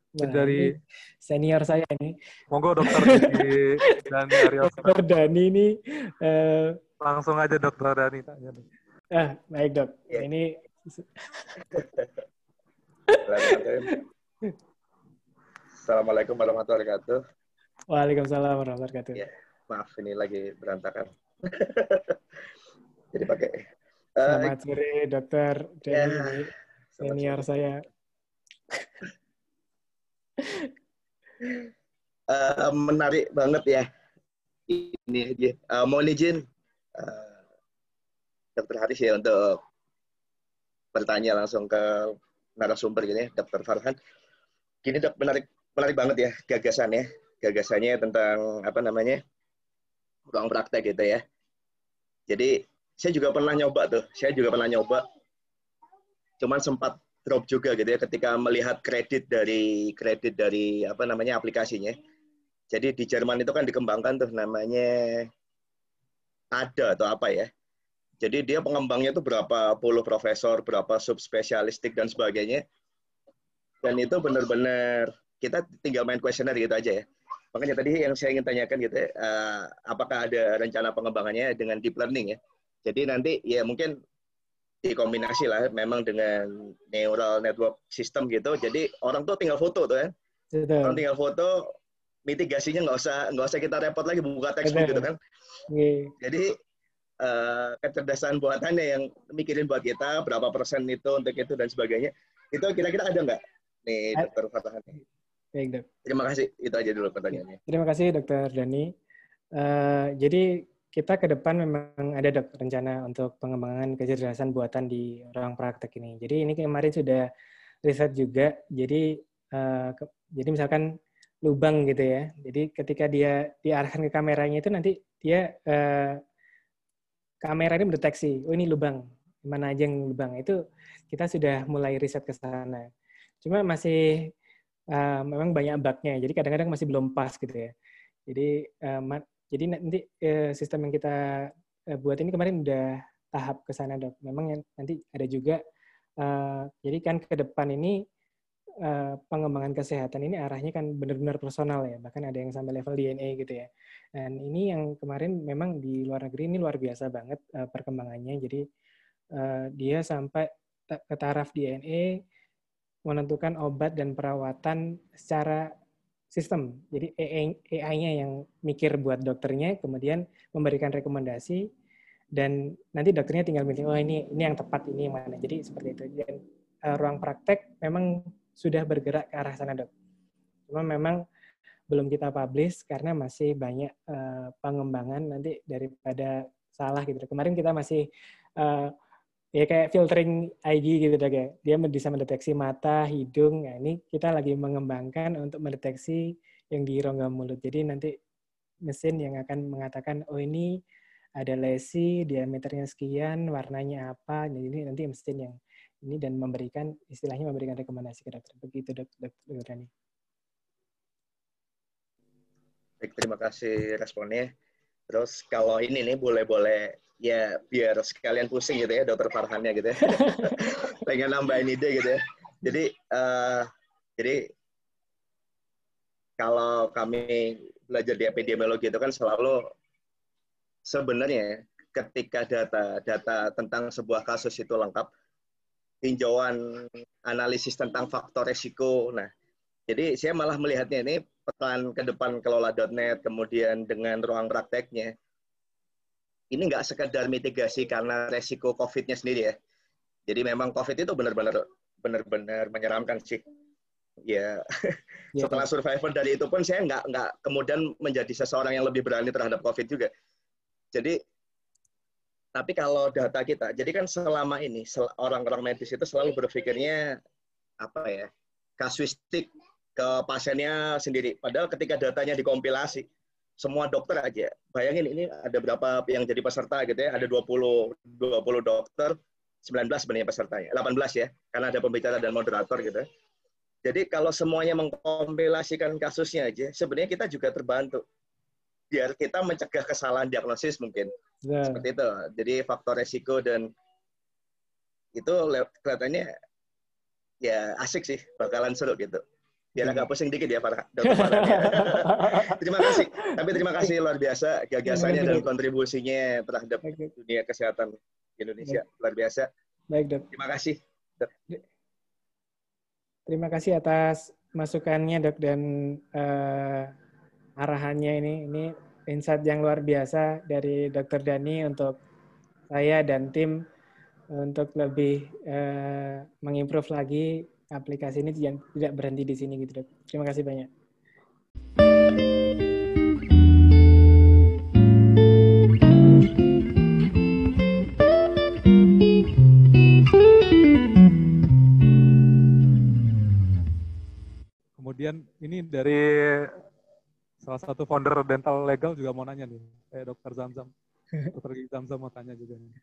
Nah, dari senior saya ini, monggo Dokter Dani Aryosa. Dokter Dani ini. eh, Langsung aja Dokter Dani tanya. nih. ah, baik dok. Iya. Ini Assalamualaikum warahmatullahi wabarakatuh. Waalaikumsalam warahmatullahi wabarakatuh. Iya. Maaf ini lagi berantakan. Jadi pakai. Eh, Selamat sore dokter Dani Ya, senior saya. Eh, menarik banget ya. Ini aja. Eh, mohon izin eh, Dokter Haris ya untuk bertanya langsung ke narasumber gini, Dr. Farhan. Gini dok, menarik menarik banget ya gagasannya, gagasannya tentang apa namanya ruang praktek gitu ya. Jadi saya juga pernah nyoba tuh, saya juga pernah nyoba, cuman sempat drop juga gitu ya ketika melihat kredit dari kredit dari apa namanya aplikasinya. Jadi di Jerman itu kan dikembangkan tuh namanya ada atau apa ya. Jadi dia pengembangnya itu berapa puluh profesor, berapa subspesialistik dan sebagainya. Dan itu benar-benar kita tinggal main kuesioner gitu aja ya. Makanya tadi yang saya ingin tanyakan gitu, ya, uh, apakah ada rencana pengembangannya dengan deep learning ya? Jadi nanti ya mungkin dikombinasi lah memang dengan neural network system gitu. Jadi orang tuh tinggal foto tuh kan. Orang tinggal foto, mitigasinya nggak usah nggak usah kita repot lagi buka textbook gitu kan. Yeah. Jadi uh, kecerdasan buatannya yang mikirin buat kita berapa persen itu untuk itu dan sebagainya itu kira-kira ada nggak nih dokter Fatahan? Baik dok. Terima kasih itu aja dulu pertanyaannya. Terima kasih dokter Dani. Uh, jadi kita ke depan memang ada dok rencana untuk pengembangan kecerdasan buatan di ruang praktek ini. Jadi ini kemarin sudah riset juga. Jadi uh, ke, jadi misalkan lubang gitu ya. Jadi ketika dia diarahkan ke kameranya itu nanti dia uh, kamera ini mendeteksi, oh ini lubang, mana aja yang lubang. Itu kita sudah mulai riset ke sana. Cuma masih uh, memang banyak bugnya, jadi kadang-kadang masih belum pas gitu ya. Jadi uh, jadi nanti uh, sistem yang kita uh, buat ini kemarin udah tahap ke sana dok. Memang nanti ada juga, uh, jadi kan ke depan ini pengembangan kesehatan ini arahnya kan benar-benar personal ya, bahkan ada yang sampai level DNA gitu ya. Dan ini yang kemarin memang di luar negeri ini luar biasa banget perkembangannya. Jadi dia sampai ke taraf DNA menentukan obat dan perawatan secara sistem. Jadi AI-nya yang mikir buat dokternya, kemudian memberikan rekomendasi dan nanti dokternya tinggal milih oh ini ini yang tepat ini yang mana. Jadi seperti itu. Dan uh, ruang praktek memang sudah bergerak ke arah sana dok. Cuma memang belum kita publish karena masih banyak uh, pengembangan nanti daripada salah gitu. Kemarin kita masih uh, ya kayak filtering IG gitu dok ya. Dia bisa mendeteksi mata, hidung. Nah, ini kita lagi mengembangkan untuk mendeteksi yang di rongga mulut. Jadi nanti mesin yang akan mengatakan oh ini ada lesi, diameternya sekian, warnanya apa. Jadi ini nanti mesin yang ini dan memberikan istilahnya memberikan rekomendasi ke dokter. Begitu dok, dok, terima kasih responnya. Terus kalau ini nih boleh-boleh ya biar sekalian pusing gitu ya dokter Farhannya gitu ya. Pengen nambahin ide gitu ya. Jadi uh, jadi kalau kami belajar di epidemiologi itu kan selalu sebenarnya ketika data data tentang sebuah kasus itu lengkap, tinjauan analisis tentang faktor resiko. Nah, jadi saya malah melihatnya ini peran ke depan kelola.net, kemudian dengan ruang prakteknya, ini nggak sekedar mitigasi karena resiko COVID-nya sendiri ya. Jadi memang COVID itu benar-benar benar-benar menyeramkan sih. Ya, ya setelah survivor dari itu pun saya nggak nggak kemudian menjadi seseorang yang lebih berani terhadap COVID juga. Jadi tapi kalau data kita, jadi kan selama ini orang-orang medis itu selalu berpikirnya apa ya, kasuistik ke pasiennya sendiri. Padahal ketika datanya dikompilasi, semua dokter aja. Bayangin ini ada berapa yang jadi peserta gitu ya, ada 20 20 dokter, 19 sebenarnya pesertanya, 18 ya, karena ada pembicara dan moderator gitu. Ya. Jadi kalau semuanya mengkompilasikan kasusnya aja, sebenarnya kita juga terbantu biar kita mencegah kesalahan diagnosis mungkin. Yeah. Seperti itu. Jadi faktor resiko dan itu kelihatannya ya asik sih, bakalan seru gitu. Biar yeah. agak pusing dikit ya Farah. terima kasih. Tapi terima kasih luar biasa gagasannya dan kontribusinya terhadap dunia kesehatan Indonesia. Luar biasa. Baik, Dok. Terima kasih. Dok. Terima kasih atas masukannya, Dok, dan uh, arahannya ini. Ini insight yang luar biasa dari Dr. Dani untuk saya dan tim untuk lebih uh, mengimprove lagi aplikasi ini yang tidak berhenti di sini gitu dok. Terima kasih banyak. Kemudian ini dari salah satu founder dental legal juga mau nanya nih, eh Dokter Zamzam. Dokter Zamzam mau tanya juga nih.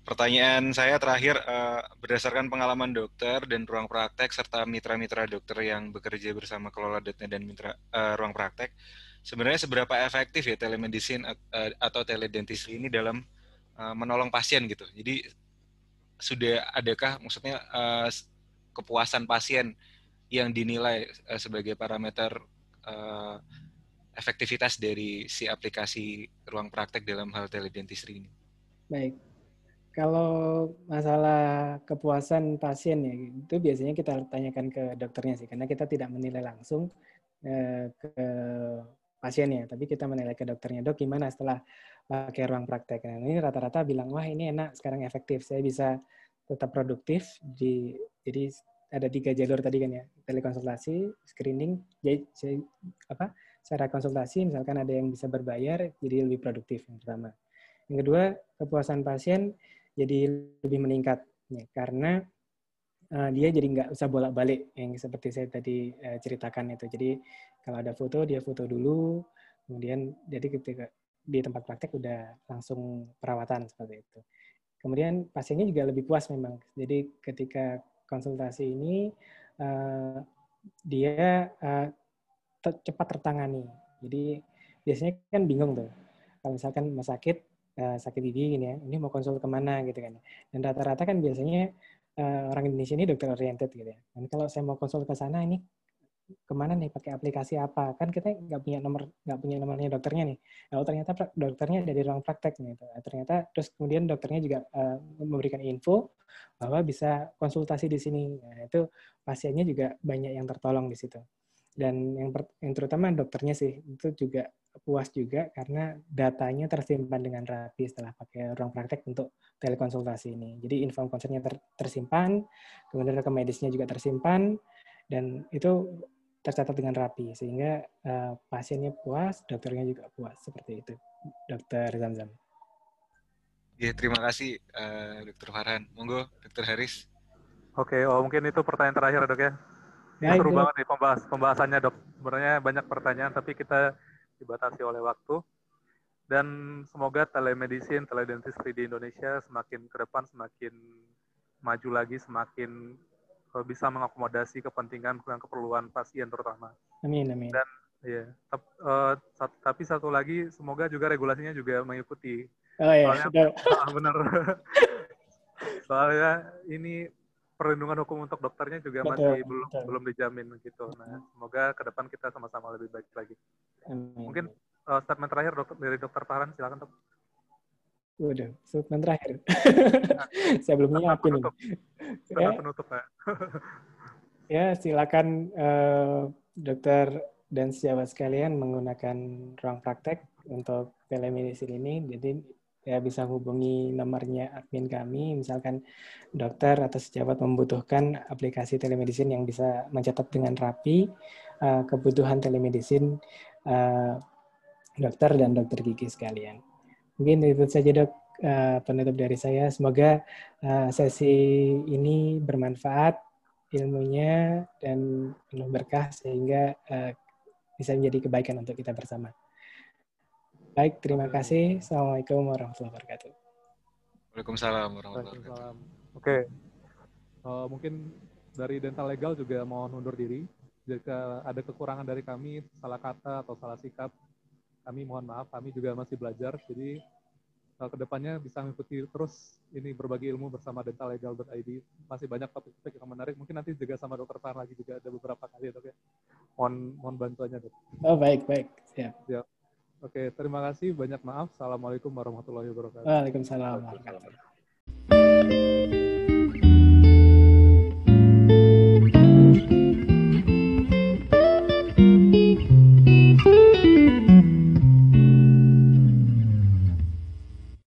Pertanyaan saya terakhir, uh, berdasarkan pengalaman dokter dan ruang praktek serta mitra-mitra dokter yang bekerja bersama kelola dan mitra uh, ruang praktek, sebenarnya seberapa efektif ya telemedicine uh, atau teledentistry ini dalam uh, menolong pasien gitu. Jadi sudah adakah maksudnya uh, kepuasan pasien yang dinilai uh, sebagai parameter uh, efektivitas dari si aplikasi ruang praktek dalam hal teledentistry ini? Baik, kalau masalah kepuasan pasien ya itu biasanya kita tanyakan ke dokternya sih karena kita tidak menilai langsung eh, ke pasiennya, tapi kita menilai ke dokternya, dok gimana setelah pakai ruang praktek. Nah, ini rata-rata bilang, wah ini enak, sekarang efektif, saya bisa tetap produktif. Di, jadi ada tiga jalur tadi kan ya, telekonsultasi, screening, jadi apa, secara konsultasi, misalkan ada yang bisa berbayar, jadi lebih produktif yang pertama. Yang kedua, kepuasan pasien jadi lebih meningkat, ya, karena uh, dia jadi nggak usah bolak-balik yang seperti saya tadi uh, ceritakan itu. Jadi kalau ada foto dia foto dulu, kemudian jadi ketika di tempat praktek udah langsung perawatan seperti itu. Kemudian pasiennya juga lebih puas memang. Jadi ketika konsultasi ini uh, dia uh, cepat tertangani. Jadi biasanya kan bingung tuh. Kalau misalkan mau sakit, uh, sakit gigi gini ya, ini mau konsul ke mana gitu kan. Dan rata-rata kan biasanya uh, orang Indonesia ini dokter oriented gitu ya. Dan kalau saya mau konsul ke sana ini ke mana nih pakai aplikasi apa kan kita nggak punya nomor nggak punya nomornya dokternya nih kalau ternyata dokternya dari ruang praktek nih gitu. ternyata terus kemudian dokternya juga uh, memberikan info bahwa bisa konsultasi di sini nah, itu pasiennya juga banyak yang tertolong di situ dan yang, yang terutama dokternya sih itu juga puas juga karena datanya tersimpan dengan rapi setelah pakai ruang praktek untuk telekonsultasi ini. Jadi info konsennya ter, tersimpan, kemudian rekam medisnya juga tersimpan, dan itu tercatat dengan rapi sehingga uh, pasiennya puas, dokternya juga puas seperti itu, dokter Zamzam. Ya, terima kasih uh, dokter Farhan. Monggo, dokter Haris. Oke, oh mungkin itu pertanyaan terakhir dok ya. Ya, seru banget nih pembahas pembahasannya dok. Sebenarnya banyak pertanyaan tapi kita dibatasi oleh waktu. Dan semoga telemedicine, teledentistry di Indonesia semakin ke depan semakin maju lagi, semakin eh, bisa mengakomodasi kepentingan dan keperluan pasien terutama. Amin, amin. Dan ya, tep, uh, tapi satu lagi semoga juga regulasinya juga mengikuti. Oh iya, Soalnya, ah, benar. Soalnya ini perlindungan hukum untuk dokternya juga betul, masih belum betul. belum dijamin gitu. Nah, semoga ke depan kita sama-sama lebih baik lagi. Amin. Mungkin uh, statement terakhir dokter dari dokter Farhan silakan dok. Udah, statement terakhir. Nah, Saya belum nyiapin. Penutup. Ya. penutup ya. ya, silakan uh, dokter dan sejawat sekalian menggunakan ruang praktek untuk telemedicine ini. Jadi ya bisa hubungi nomornya admin kami misalkan dokter atau sejawat membutuhkan aplikasi telemedicine yang bisa mencatat dengan rapi uh, kebutuhan telemedicine uh, dokter dan dokter gigi sekalian. Mungkin itu saja dok uh, penutup dari saya. Semoga uh, sesi ini bermanfaat ilmunya dan penuh berkah sehingga uh, bisa menjadi kebaikan untuk kita bersama. Baik, terima kasih. Assalamualaikum warahmatullahi wabarakatuh. Waalaikumsalam warahmatullahi wabarakatuh. Oke, uh, mungkin dari dental legal juga mohon undur diri. Jika ada kekurangan dari kami, salah kata atau salah sikap, kami mohon maaf. Kami juga masih belajar. Jadi uh, ke depannya bisa mengikuti terus ini berbagi ilmu bersama dentallegal.id. Masih banyak topik-topik yang menarik. Mungkin nanti juga sama dokter Farhan lagi juga ada beberapa kali ya dok ya. Mohon, mohon bantuannya dok. Oh baik baik siap. siap. Oke, terima kasih. Banyak maaf. Assalamualaikum warahmatullahi wabarakatuh. Waalaikumsalam warahmatullahi wabarakatuh.